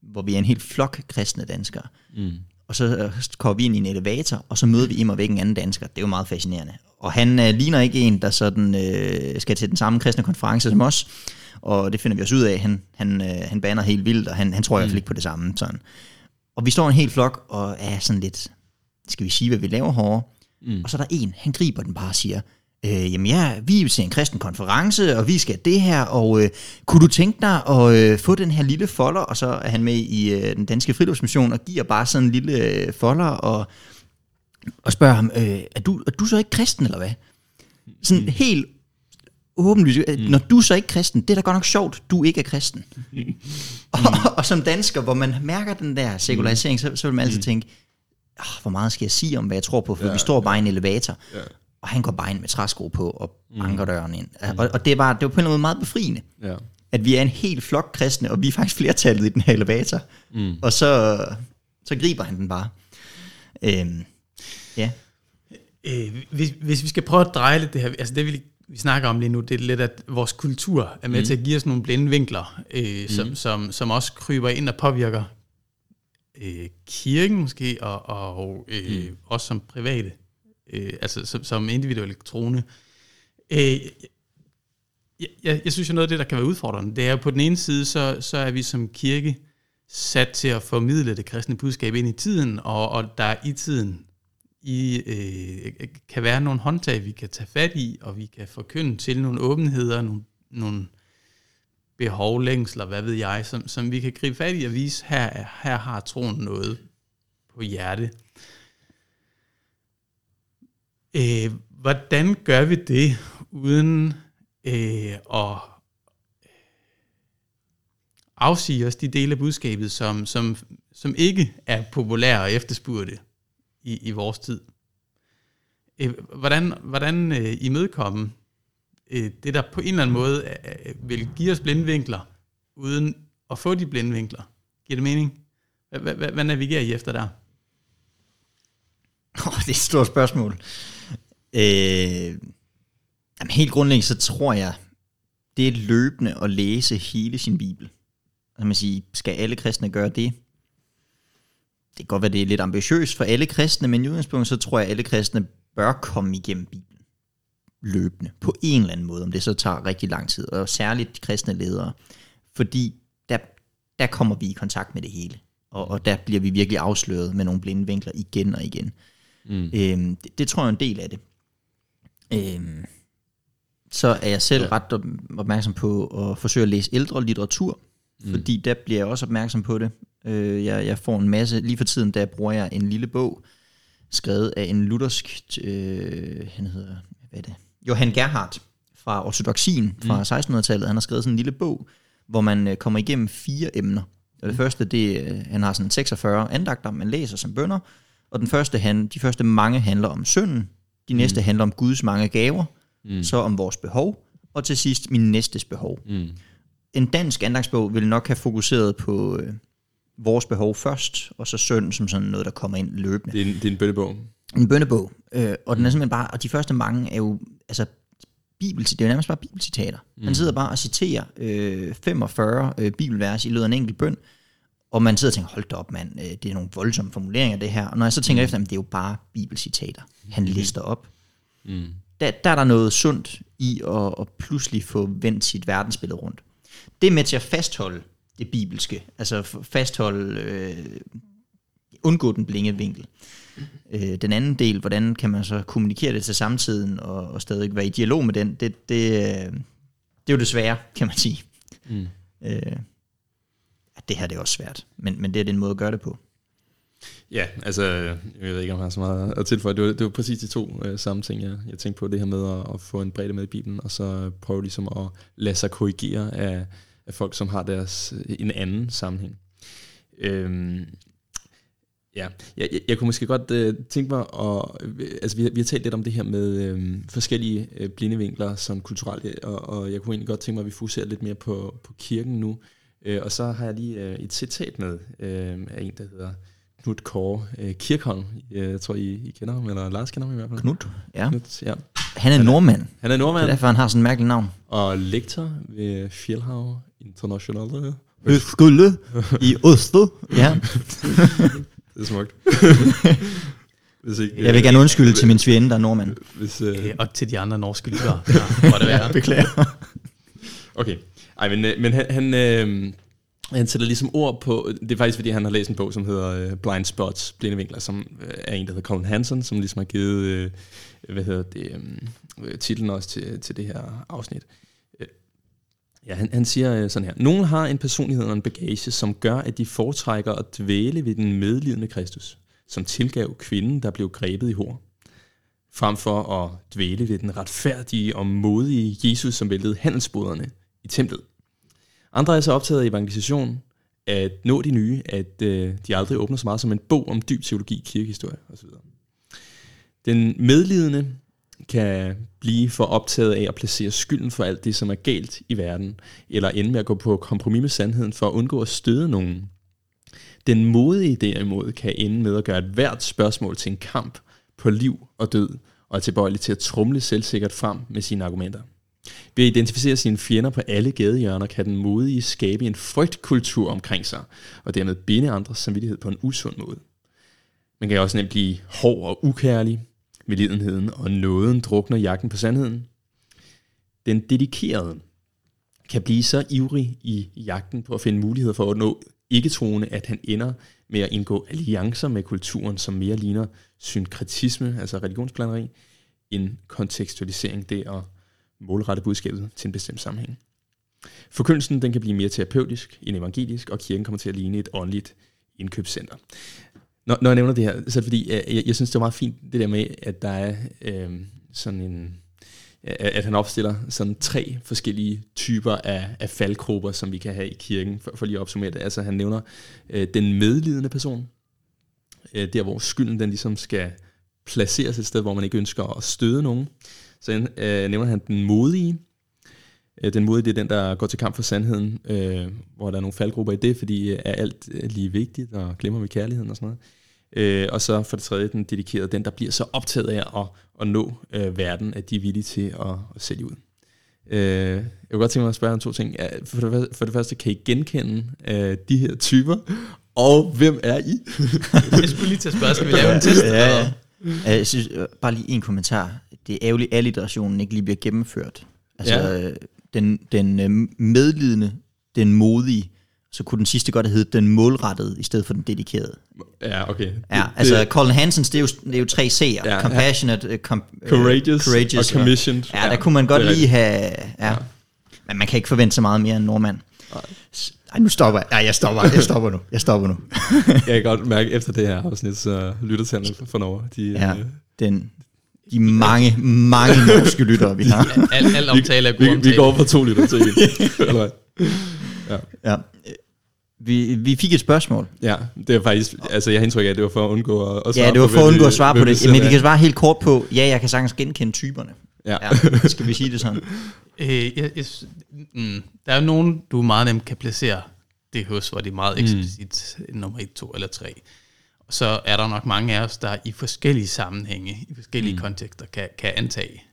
hvor vi er en helt flok kristne danskere. Mm. Og så øh, kommer vi ind i en elevator, og så møder vi imod væk en anden dansker. Det er jo meget fascinerende. Og han øh, ligner ikke en, der sådan, øh, skal til den samme kristne konference som os. Og det finder vi os ud af. Han, han, øh, han baner helt vildt, og han, han tror i hvert fald mm. ikke på det samme. Sådan. Og vi står en helt flok, og er sådan lidt, skal vi sige, hvad vi laver hårdere? Mm. Og så er der en, han griber den bare og siger, øh, jamen ja, vi er til en kristen konference, og vi skal det her, og øh, kunne du tænke dig at øh, få den her lille folder, og så er han med i øh, den danske friluftsmission, og giver bare sådan en lille øh, folder, og, og spørger ham, øh, er, du, er du så ikke kristen, eller hvad? Sådan mm. helt åbenlyst, mm. når du så ikke kristen, det er da godt nok sjovt, du ikke er kristen. Mm. og, og som dansker, hvor man mærker den der sekularisering, så, så vil man altid mm. tænke, oh, hvor meget skal jeg sige om, hvad jeg tror på, for ja, vi står bare i en elevator. Ja og han går bare ind med træsko på og banker mm. døren ind. Mm. Og, og det, var, det var på en eller anden måde meget befriende, ja. at vi er en helt flok kristne, og vi er faktisk flertallet i den her elevator. Mm. Og så, så griber han den bare. Øhm, ja. Øh, hvis, hvis vi skal prøve at dreje lidt det her, altså det vi, vi snakker om lige nu, det er lidt, at vores kultur er med mm. til at give os nogle blinde vinkler, øh, som, mm. som, som også kryber ind og påvirker øh, kirken måske, og, og øh, mm. også som private øh, altså som, som individuelle trone. Øh, jeg, jeg, jeg synes jo noget af det, der kan være udfordrende, det er jo på den ene side, så, så er vi som kirke sat til at formidle det kristne budskab ind i tiden, og, og der i tiden i, øh, kan være nogle håndtag, vi kan tage fat i, og vi kan forkynde til nogle åbenheder, nogle, nogle behov, længsler, hvad ved jeg, som, som vi kan gribe fat i og vise, her, her har troen noget på hjerte. Øh, hvordan gør vi det, uden øh, at afsige os de dele af budskabet, som, som, som ikke er populære og efterspurgte i, i vores tid? Øh, hvordan hvordan øh, imødekomme øh, det, der på en eller anden måde øh, øh vil give os blindvinkler, uden at få de blindvinkler? Giver det mening? Hvad, hvad, navigerer I efter der? Oh, det er et stort spørgsmål. Øh, jamen helt grundlæggende, så tror jeg, det er løbende at læse hele sin bibel. Altså man siger, skal alle kristne gøre det? Det kan godt være, det er lidt ambitiøst for alle kristne, men i udgangspunktet, så tror jeg, at alle kristne bør komme igennem Bibelen løbende, på en eller anden måde, om det så tager rigtig lang tid, og særligt de kristne ledere, fordi der, der kommer vi i kontakt med det hele, og, og der bliver vi virkelig afsløret med nogle blinde vinkler igen og igen. Mm. Øhm, det, det tror jeg er en del af det. Øhm, så er jeg selv ja. ret opmærksom på at forsøge at læse ældre litteratur, mm. fordi der bliver jeg også opmærksom på det. Øh, jeg, jeg får en masse, lige for tiden der bruger jeg en lille bog, skrevet af en luthersk, øh, han hedder, hvad er det? Johan Gerhardt fra ortodoxien fra mm. 1600-tallet. Han har skrevet sådan en lille bog, hvor man øh, kommer igennem fire emner. Og det mm. første, det øh, han har sådan 46 andagter, man læser som bønder, Og den første hand, de første mange handler om synden, de næste mm. handler om Guds mange gaver, mm. så om vores behov, og til sidst min næstes behov. Mm. En dansk andagsbog vil nok have fokuseret på øh, vores behov først, og så synd som sådan noget, der kommer ind løbende. Det er en, det er en bønnebog. En bønnebog, øh, og den er simpelthen bare, og de første mange er jo, altså, bibel, det er nærmest bare bibelcitater. Mm. Han sidder bare og citerer øh, 45 øh, bibelvers i løbet af en enkelt bøn, og man sidder og tænker, hold da op mand, øh, det er nogle voldsomme formuleringer det her. Og når jeg så tænker mm. efter, jamen, det er jo bare bibelcitater, han lister op. Mm. Der, der er der noget sundt i at, at pludselig få vendt sit verdensbillede rundt. Det er med til at fastholde det bibelske, altså fastholde, øh, undgå den blinge vinkel. Øh, den anden del, hvordan kan man så kommunikere det til samtiden og, og stadig være i dialog med den, det, det, øh, det er jo det svære, kan man sige. Mm. Øh, det her det er også svært, men, men det er den måde at gøre det på. Ja, altså, jeg ved ikke, om jeg har så meget at tilføje. Det var, det var præcis de to øh, samme ting, jeg, jeg tænkte på. Det her med at, at få en bredde med i Bibelen, og så prøve ligesom at lade sig korrigere af, af folk, som har deres øh, en anden sammenhæng. Øhm, ja, jeg, jeg, jeg kunne måske godt øh, tænke mig at... Øh, altså, vi, vi har talt lidt om det her med øh, forskellige øh, blindevinkler som kulturelt, og, og jeg kunne egentlig godt tænke mig, at vi fokuserer lidt mere på, på kirken nu. Uh, og så har jeg lige uh, et citat med uh, af en, der hedder Knud Kåre uh, Kirkholm. Jeg tror, I, I kender ham, eller Lars kender ham i hvert fald. Knud, ja. Knud, ja. Han er nordmand. Han er nordmand. Det er derfor, han har sådan en mærkelig navn. Og lektor ved Fjellhav International. Højskole i Oslo. Ja. det er smukt. Hvis ikke, jeg vil gerne undskylde til min svigerinde, der er nordmand. Hvis, uh... og til de andre norske lyttere. Må det være. Beklager. Okay. Ej, men, øh, men han, han, øh, han sætter ligesom ord på, det er faktisk fordi, han har læst en bog, som hedder øh, Blind Spots, Blinde Vinkler, som øh, er en, der hedder Colin Hansen, som ligesom har givet, øh, hvad hedder det, øh, titlen også til, til det her afsnit. Ja, han, han siger sådan her. Nogle har en personlighed og en bagage, som gør, at de foretrækker at dvæle ved den medlidende Kristus, som tilgav kvinden, der blev grebet i hår, frem for at dvæle ved den retfærdige og modige Jesus, som væltede handelsboderne i templet. Andre er så optaget af evangelisation, at nå de nye, at øh, de aldrig åbner så meget som en bog om dyb teologi, kirkehistorie osv. Den medlidende kan blive for optaget af at placere skylden for alt det, som er galt i verden, eller ende med at gå på kompromis med sandheden for at undgå at støde nogen. Den modige derimod kan ende med at gøre et hvert spørgsmål til en kamp på liv og død, og er tilbøjelig til at trumle selvsikkert frem med sine argumenter. Ved at identificere sine fjender på alle gadehjørner, kan den modige skabe en frygtkultur omkring sig, og dermed binde andres samvittighed på en usund måde. Man kan også nemt blive hård og ukærlig, med lidenheden og nåden drukner jagten på sandheden. Den dedikerede kan blive så ivrig i jagten på at finde muligheder for at nå ikke-troende, at han ender med at indgå alliancer med kulturen, som mere ligner synkretisme, altså religionsplaneri, end kontekstualisering, det at målrette budskabet til en bestemt sammenhæng. Forkyndelsen den kan blive mere terapeutisk end evangelisk, og kirken kommer til at ligne et åndeligt indkøbscenter. Når, når jeg nævner det her, så er det fordi, jeg, jeg synes, det er meget fint, det der med, at der er øh, sådan en at han opstiller sådan tre forskellige typer af, af faldgrupper, som vi kan have i kirken, for, for lige at opsummere det. Altså han nævner øh, den medlidende person, øh, der hvor skylden den ligesom skal placeres et sted, hvor man ikke ønsker at støde nogen. Så øh, nævner han den modige. Øh, den modige, det er den, der går til kamp for sandheden, øh, hvor der er nogle faldgrupper i det, fordi øh, er alt øh, lige vigtigt, og glemmer vi kærligheden og sådan noget. Øh, og så for det tredje, den dedikerede, den der bliver så optaget af at, at nå øh, verden, at de er villige til at, at sælge ud. Øh, jeg kunne godt tænke mig at spørge om to ting. For det, for det første, kan I genkende øh, de her typer, og hvem er I? jeg skulle lige til at spørge, skal vi lave en test? Ja, ja. Jeg synes, bare lige en kommentar. Det er ærgerligt, at alliterationen ikke lige bliver gennemført. Altså, ja. den, den øh, medlidende, den modige, så kunne den sidste godt have heddet den målrettede, i stedet for den dedikerede. Ja, okay. Ja, altså det, Colin Hansens, det er jo, det er jo tre C'er. Ja, Compassionate, uh, com, uh, courageous, courageous og commissioned. Ja, der ja, kunne man godt lige have... Ja. ja. Men man kan ikke forvente så meget mere end nordmand. Nej. Ej, nu stopper jeg. Nej, jeg stopper. Jeg stopper nu. Jeg stopper nu. jeg kan godt mærke, efter det her afsnit, så lytter til for Norge. De, ja, øh, den, de mange, mange norske lyttere, vi har. Al, al omtale er god vi, vi, vi går fra to lytter til en. Eller ja. ja. Vi, vi fik et spørgsmål. Ja, det er faktisk, altså jeg har indtryk af, at det var for at undgå at, at svare Ja, det var på, for at undgå at svare på det. Men vi kan svare helt kort på, ja, jeg kan sagtens genkende typerne. Ja. Ja, skal vi sige det sådan? Øh, jeg, jeg, mm, der er jo nogen, du meget nemt kan placere det hos, hvor det er meget eksplicit mm. nummer 1, 2 eller 3. Og så er der nok mange af os, der i forskellige sammenhænge, i forskellige mm. kontekster, kan, kan antage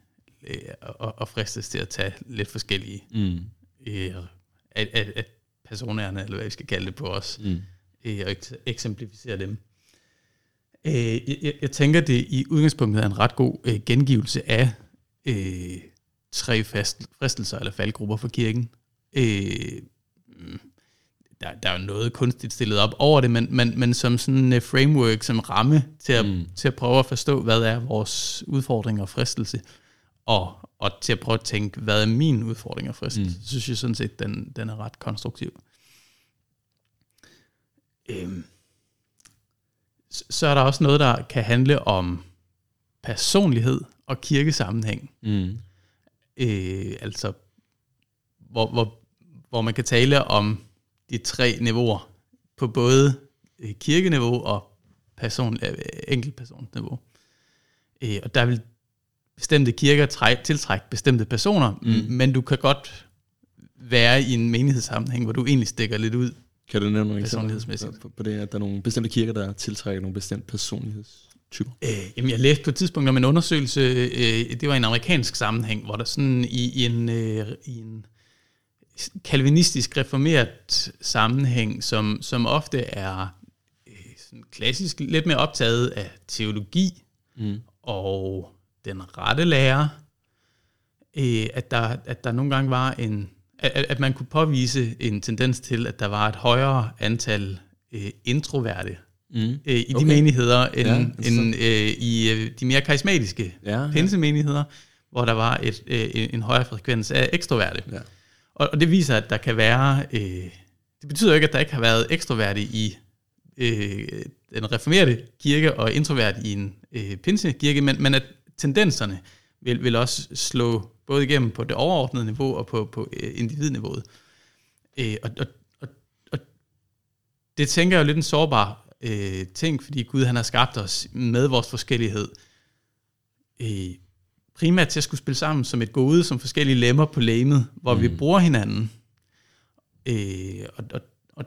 øh, og, og fristes til at tage lidt forskellige Mm. øh, at, at, at personerne, eller hvad vi skal kalde det på os, Mm. øh, og ek- eksemplificere dem. Øh, jeg, jeg, jeg tænker, det i udgangspunktet er en ret god øh, gengivelse af øh, tre fristelser eller faldgrupper for kirken. Øh, mm, der, der er jo noget kunstigt stillet op over det, men, men, men som sådan en framework, som ramme til at, Mm. til at prøve at forstå, hvad er vores udfordring og fristelse, og, og til at prøve at tænke, hvad er min udfordring og fristelse, mm. synes jeg sådan set, den, den er ret konstruktiv. Øhm, så er der også noget, der kan handle om personlighed og kirkesammenhæng. Mm. Øh, altså, hvor, hvor, hvor man kan tale om de tre niveauer på både øh, kirkeniveau og person, øh, enkeltpersonsniveau. Øh, og der vil bestemte kirker træ, tiltrække bestemte personer, mm. men du kan godt være i en menighedssammenhæng, hvor du egentlig stikker lidt ud. Kan du nævne nogle eksempler på, det, at der er nogle bestemte kirker, der tiltrækker nogle bestemte personlighedstyper? Øh, jamen, jeg læste på et tidspunkt om en undersøgelse, øh, det var i en amerikansk sammenhæng, hvor der sådan i, i, en, øh, i en kalvinistisk reformeret sammenhæng, som, som ofte er øh, sådan klassisk lidt mere optaget af teologi Mm. og den rette lærer, øh, at, der, at der nogle gange var en, at, at man kunne påvise en tendens til, at der var et højere antal øh, introverte Mm. øh, i de Okay. menigheder, end, Ja, end øh, i øh, de mere karismatiske Ja, ja. pinsemenigheder, hvor der var et, øh, en højere frekvens af ekstroverte. Ja. Og, og det viser, at der kan være... Øh, det betyder jo ikke, at der ikke har været ekstroverte i øh, den reformerede kirke og introvert i en øh, pinsekirke, men, men at tendenserne vil, vil også slå både igennem på det overordnede niveau og på, på øh, individniveauet. Øh, og, og, og, og det tænker jeg er lidt en sårbar øh, ting, fordi Gud han har skabt os med vores forskellighed. Øh, primært til at skulle spille sammen som et gode, som forskellige lemmer på lægemet, hvor mm. vi bruger hinanden. Øh, og, og, og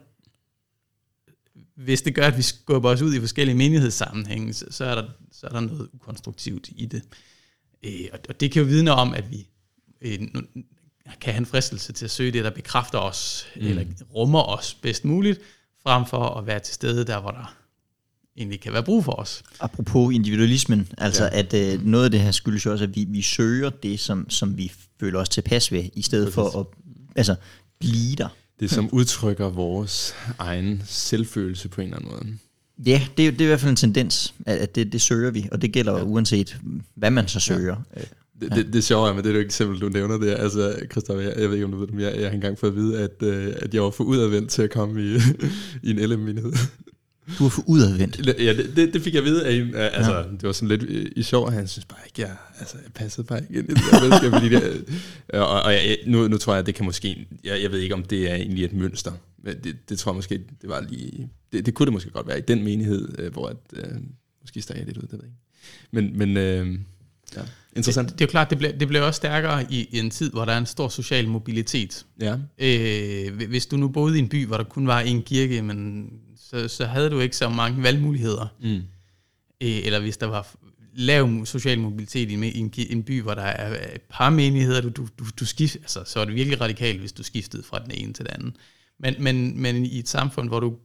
hvis det gør, at vi skubber os ud i forskellige menighedssammenhænge, så, så, er, der, så er der noget ukonstruktivt i det. Øh, og, og det kan jo vidne om, at vi øh, kan have en fristelse til at søge det, der bekræfter os, mm. eller rummer os bedst muligt, frem for at være til stede der, hvor der egentlig kan være brug for os. Apropos individualismen, altså ja. at øh, noget af det her skyldes jo også, at vi, vi søger det, som, som vi føler os tilpas ved, i stedet for at altså, blive der. Det som udtrykker vores egen selvfølelse på en eller anden måde. Ja, det, er- det er i hvert fald en tendens, at, at det, det søger vi, og det gælder ja. uanset, hvad man så søger. Ja. Det, det, det sjove er med det, er jo eksempel, du nævner der. Altså, Christoffer, jeg, jeg ved ikke, om du ved det, men jeg, jeg har engang fået at vide, at, øh, at jeg var for udadvendt til at komme i, i en LM-menighed. Du er for udadvendt. Ja, det, det, det fik jeg at vide af en, altså, ja. det var sådan lidt øh, i sjov, at han synes bare ikke, jeg, altså, jeg passede bare ikke ind i det der fordi det, øh, og, og jeg, nu, nu tror jeg, at det kan måske, jeg, jeg ved ikke, om det er egentlig et mønster, men det, det tror jeg måske, det var lige, det, det kunne det måske godt være i den menighed, øh, hvor at, øh, måske stak jeg lidt ud, det ved jeg ikke. Men, men øh, ja, interessant. Det, det er jo klart, det bliver, det bliver også stærkere i, i en tid, hvor der er en stor social mobilitet. Ja, Øh, hvis du nu boede i en by, hvor der kun var en kirke, men så, så havde du ikke så mange valgmuligheder. mm. Øh, eller hvis der var lav social mobilitet i en, i en, by, hvor der er et par menigheder, du, du, du, du skift, altså, så er det virkelig radikalt, hvis du skiftede fra den ene til den anden. Men, men, men i et samfund, hvor du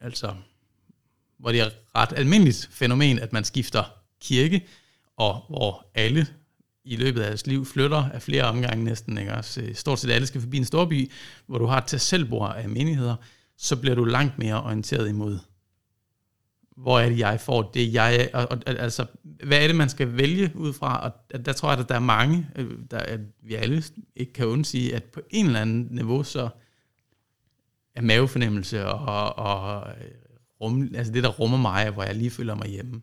altså hvor det er ret almindeligt fænomen, at man skifter kirke, og hvor alle i løbet af deres liv flytter af flere omgange næsten, ikke? Også, stort set alle skal forbi en storby, hvor du har til selvbord af menigheder, så bliver du langt mere orienteret imod, hvor er det, jeg får det, jeg og, og, altså, hvad er det, man skal vælge ud fra, og der, tror jeg, at der er mange, øh, der, at vi alle ikke kan undsige, at på en eller anden niveau, så er mavefornemmelse og, og øh, rum, altså det, der rummer mig, hvor jeg lige føler mig hjemme,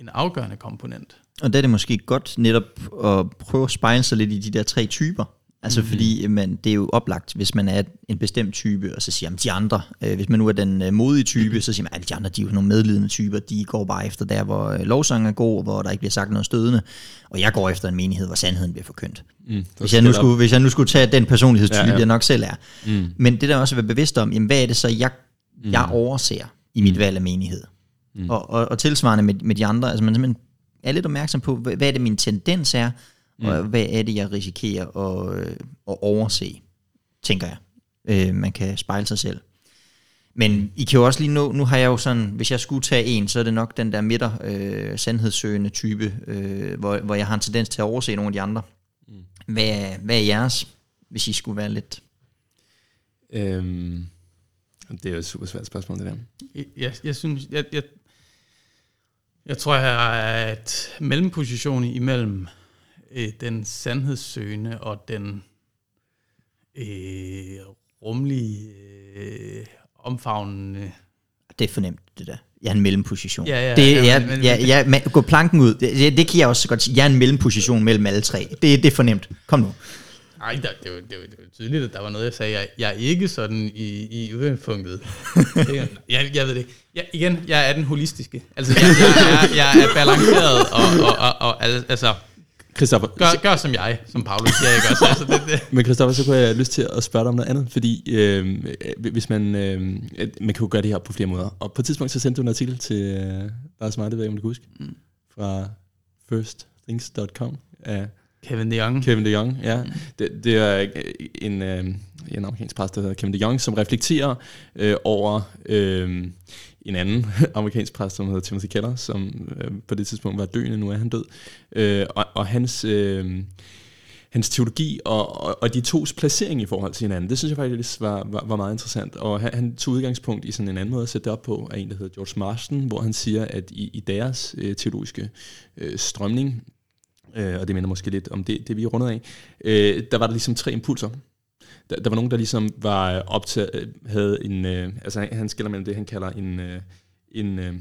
en afgørende komponent. Og der er det måske godt netop at prøve at spejle sig lidt i de der tre typer. Altså mm. fordi man, det er jo oplagt, hvis man er en bestemt type, og så siger man, de andre, øh, hvis man nu er den øh, modige type, så siger man, at de andre, de er jo nogle medlidende typer, de går bare efter der, hvor øh, lovsangen er god, hvor der ikke bliver sagt noget stødende, og jeg går efter en menighed, hvor sandheden bliver forkyndt. Mm, hvis, jeg nu skulle, hvis jeg nu skulle tage den personlighedstype, ja, ja. jeg nok selv er. Mm. Men det der også at være bevidst om, jamen, hvad er det så, jeg, mm. jeg overser i mit mm. valg af menighed? Mm. Og, og, og tilsvarende med, med de andre, altså man simpelthen er lidt opmærksom på, hvad, hvad er det min tendens er, mm. og hvad er det, jeg risikerer at, at overse, tænker jeg. Øh, man kan spejle sig selv. Men I kan jo også lige nå, nu har jeg jo sådan, hvis jeg skulle tage en, så er det nok den der midter, øh, sandhedssøgende type, øh, hvor, hvor jeg har en tendens til at overse nogle af de andre. Mm. Hvad, hvad er jeres, hvis I skulle være lidt... Øhm, det er jo et super svært spørgsmål, det der. Jeg, jeg synes, jeg, jeg, jeg tror, jeg er et mellemposition imellem øh, den sandhedssøgende og den øh, rumlige, øh, omfavnende... Det er fornemt, det der. Jeg er en mellemposition. Ja, ja, det, ja, jeg, men, ja, ja, men, gå planken ud. Det, det kan jeg også godt sige. Jeg er en mellemposition mellem alle tre. Det, det er fornemt. Kom nu. Nej, det, det, var, det, var, det var tydeligt, at der var noget, jeg sagde. Jeg, jeg er ikke sådan i, i udgangspunktet. jeg, jeg ved det Ja, igen, jeg er den holistiske. Altså, jeg, jeg, er, jeg er balanceret, og, og, og, og altså, Christoffer, gør, gør som jeg, som Paulus siger, ikke også? Altså, det, det. Men Christoffer, så kunne jeg have lyst til at spørge dig om noget andet, fordi øh, hvis man, øh, man kan jo gøre det her på flere måder. Og på et tidspunkt, så sendte du en artikel til øh, Lars Marte, ved om du kan huske, mm. fra firstthings.com af Kevin DeYoung. Kevin DeYoung, ja. Det, det er en, øh, en amerikansk præst, der hedder Kevin DeYoung, som reflekterer øh, over øh, en anden amerikansk præst, som hedder Timothy Keller, som øh, på det tidspunkt var døende, nu er han død. Øh, og, og hans... Øh, hans teologi og, og, og de tos placering i forhold til hinanden, det synes jeg faktisk var, var, var meget interessant. Og han, han tog udgangspunkt i sådan en anden måde at sætte det op på, af en, der hedder George Marston, hvor han siger, at i, i deres øh, teologiske øh, strømning, øh, og det minder måske lidt om det, det vi er rundet af, øh, der var der ligesom tre impulser. Der, der var nogen, der ligesom var optaget, havde en, øh, altså han, skiller mellem det, han kalder en, øh, en øh,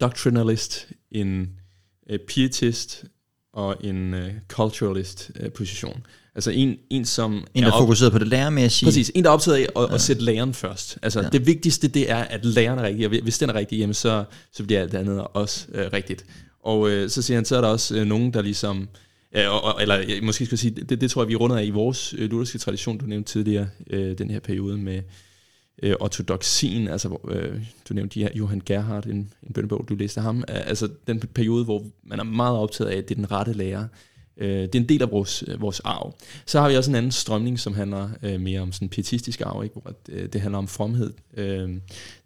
doctrinalist, en øh, pietist og en øh, culturalist øh, position. Altså en, en som En, der er fokuseret på det lærermæssige. Præcis, en, der er optaget af at, ja. at sætte læreren først. Altså ja. det vigtigste, det er, at læreren er rigtig, og hvis den er rigtig, jamen så, så bliver alt det andet også øh, rigtigt. Og øh, så siger han, så er der også øh, nogen, der ligesom, Øh, og, eller jeg måske skal sige, det, det tror jeg, vi runder af i vores øh, lutherske tradition, du nævnte tidligere, øh, den her periode med øh, ortodoxien, altså øh, du nævnte Johan Gerhardt, en, en bønnebog, du læste ham, altså den periode, hvor man er meget optaget af, at det er den rette lærer, Øh, det er en del af vores, øh, vores arv. Så har vi også en anden strømning, som handler øh, mere om sådan pietistisk arv, ikke? hvor øh, det handler om fromhed. Øh,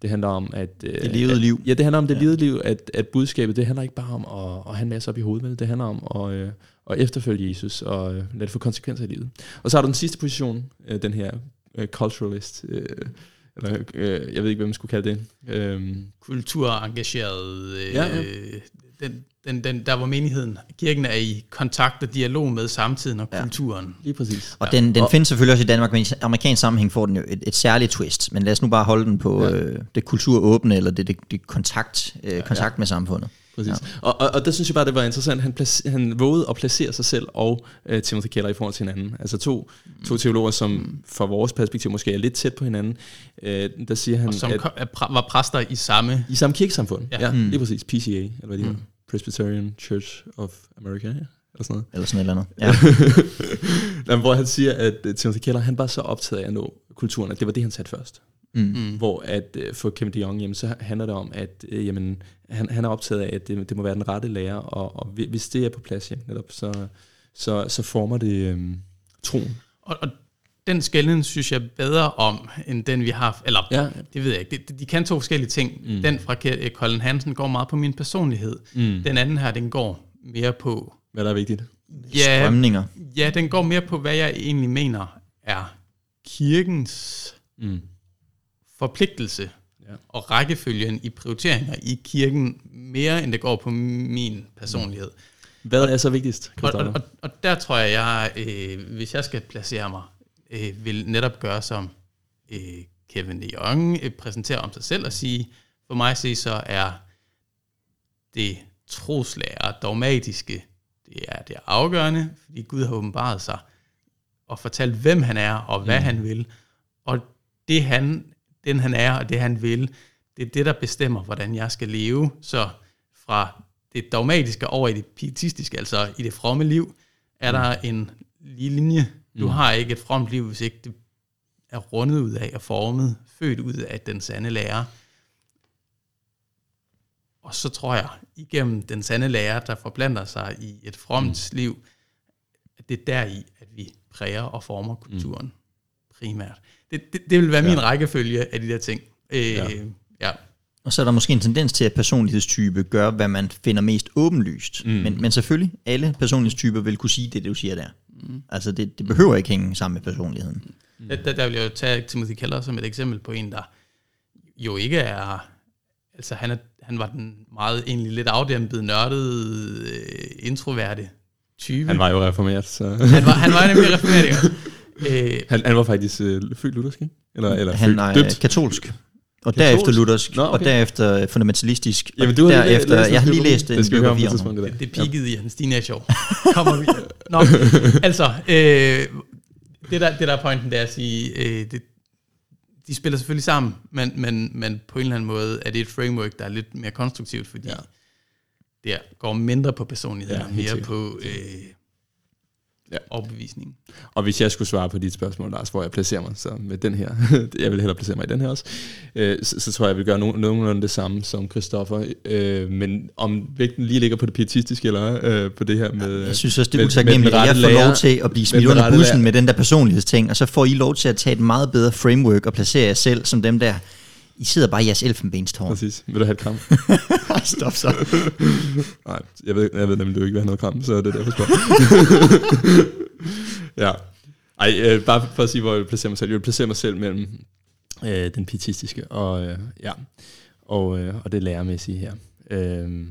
det handler om, at... Øh, det levede liv. Ja, det handler om det ja. levede liv, at, at budskabet, det handler ikke bare om at, at have en masse op i hovedet, men det handler om at, øh, at efterfølge Jesus og øh, lade det få konsekvenser i livet. Og så har du den sidste position, øh, den her øh, culturalist, øh, eller øh, jeg ved ikke, hvad man skulle kalde det. Øh, Kulturengageret, øh, ja, ja. Den, den, den, der hvor menigheden, kirken er i kontakt og dialog med samtiden og ja. kulturen. Lige præcis. Og ja. den, den og, findes selvfølgelig også i Danmark, men i amerikansk sammenhæng får den jo et, et særligt twist. Men lad os nu bare holde den på ja. øh, det kulturåbne, eller det, det, det kontakt, øh, kontakt ja. med samfundet. Præcis. Ja. Og, og, og der synes jeg bare, det var interessant. Han, placer, han vågede at placere sig selv og øh, Timothy Keller i forhold til hinanden. Altså to, mm. to teologer, som fra vores perspektiv måske er lidt tæt på hinanden. Øh, der siger han, og som at, var præster i samme... I samme kirkesamfund. Ja, ja mm. lige præcis. PCA, eller hvad det mm. Presbyterian Church of America, ja, eller sådan noget. Eller sådan noget andet. Ja. hvor han siger, at uh, Timothy Keller, han var så optaget af at nå kulturen, at det var det, han satte først. Mm. mm. Hvor at uh, for Kevin de Jong, jamen, så handler det om, at uh, jamen, han, han er optaget af, at det, det må være den rette lærer, og, og hvis det er på plads, jamen, netop, så, så, så former det um, troen. Og, og den skælden synes jeg bedre om, end den vi har, eller ja. det ved jeg ikke, de, de kan to forskellige ting. Mm. Den fra Colin Hansen går meget på min personlighed. Mm. Den anden her, den går mere på... Hvad der er vigtigt? Ja, Strømninger. Ja, den går mere på, hvad jeg egentlig mener er kirkens mm. forpligtelse ja. og rækkefølgen i prioriteringer i kirken, mere end det går på min personlighed. Hvad er så vigtigst, og, og, og, og der tror jeg, jeg øh, hvis jeg skal placere mig øh, vil netop gøre som øh, Kevin de Jong øh, præsenterer om sig selv og sige, for mig at se, så er det troslærer, dogmatiske, det er, det er afgørende, fordi Gud har åbenbaret sig og fortalt, hvem han er, og hvad mm. han vil. Og det han, den han er, og det han vil, det er det, der bestemmer, hvordan jeg skal leve. Så fra det dogmatiske over i det pietistiske, altså i det fromme liv, er der en lige linje. Du mm. har ikke et fromt liv, hvis ikke det er rundet ud af og formet, født ud af den sande lærer. Og så tror jeg, igennem den sande lærer, der forblander sig i et fromt mm. liv, at det er deri, at vi præger og former kulturen mm. primært. Det, det, det vil være ja. min rækkefølge af de der ting. Øh, ja. ja. Og så er der måske en tendens til, at personlighedstype gør, hvad man finder mest åbenlyst. Mm. Men, men selvfølgelig, alle personlighedstyper vil kunne sige det, du siger der. Mm. Altså, det, det behøver ikke hænge sammen med personligheden. Mm. Der, der vil jeg jo tage Timothy Keller som et eksempel på en, der jo ikke er... Altså, han, er, han var den meget egentlig lidt afdæmpet, nørdede, øh, introverte type. Han var jo reformeret, så... han, var, han var nemlig reformeret, ja. Øh, han, han var faktisk øh, født luthersk, ikke? Eller, eller han er døbt. katolsk. Og derefter luthersk, Nå, okay. og derefter fundamentalistisk. Jamen, du har derefter, læst, jeg har lige læst det, det, om det, det, det peakede ja. i hans teenageår. Kommer vi. Nå, altså, øh, det, der, det der er pointen, det er at sige, øh, det, de spiller selvfølgelig sammen, men, men, men på en eller anden måde er det et framework, der er lidt mere konstruktivt, fordi ja. det går mindre på personlighed, ja, og mere på... Øh, ja. overbevisning. Og hvis jeg skulle svare på dit spørgsmål, Lars, hvor jeg placerer mig, så med den her, jeg vil hellere placere mig i den her også, øh, så, så tror jeg, jeg vil gøre no- nogenlunde det samme som Christoffer. Øh, men om vægten lige ligger på det pietistiske, eller øh, på det her med... Jeg synes også, det er utaknemmeligt, at jeg får lærer, lov til at blive smidt under bussen lærer. med den der personlighedsting, og så får I lov til at tage et meget bedre framework og placere jer selv som dem der, i sidder bare i jeres elfenbenstårn. Præcis. Vil du have et kram? Stop så. Nej, jeg ved, jeg ved nemlig, du ikke vil have noget kram, så det er derfor spørg. ja. Ej, øh, bare for at sige, hvor jeg vil placere mig selv. Jeg vil placere mig selv mellem øh, den pietistiske og, øh, ja, og, øh, og det lærermæssige her. Øh,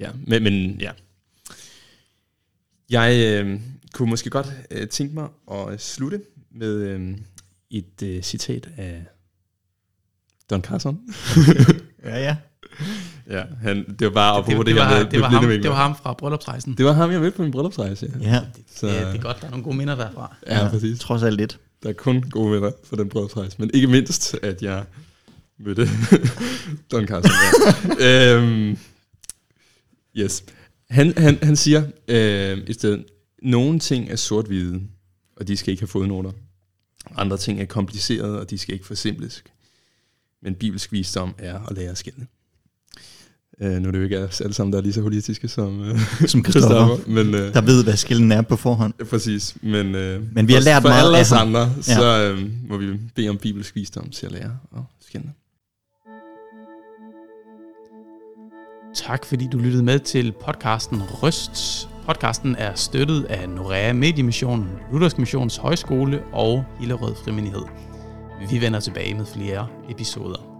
ja, men, men ja. Jeg øh, kunne måske godt øh, tænke mig at slutte med øh, et øh, citat af Don Carson. ja, ja. Ja, han, det var bare op det, det, det, var, med, det, var ham, det var ham fra bryllupsrejsen. Det var ham, jeg med på min bryllupsrejse. Ja. ja. Så, ja, det er godt, der er nogle gode minder derfra. Ja, ja præcis. Trods alt lidt. Der er kun gode minder for den bryllupsrejse, men ikke mindst, at jeg mødte Don Carson. Ja. øhm, yes. Han, han, han siger øh, i stedet, nogle ting er sort-hvide, og de skal ikke have fodnoter. Andre ting er komplicerede, og de skal ikke forsimples. Men bibelsk visdom er at lære at skille. Uh, nu er det jo ikke os alle sammen, der er lige så politiske som, uh, som Christoffer, men, uh, der ved, hvad skillen er på forhånd. Præcis, men, uh, men vi har lært for meget alle af ham. andre, ja. så uh, må vi bede om bibelsk visdom til at lære at skille. Tak fordi du lyttede med til podcasten Røst. Podcasten er støttet af Norea Mediemission, Luthersk Missions Højskole og Hillerød Frimenighed. Vi vender tilbage med flere episoder.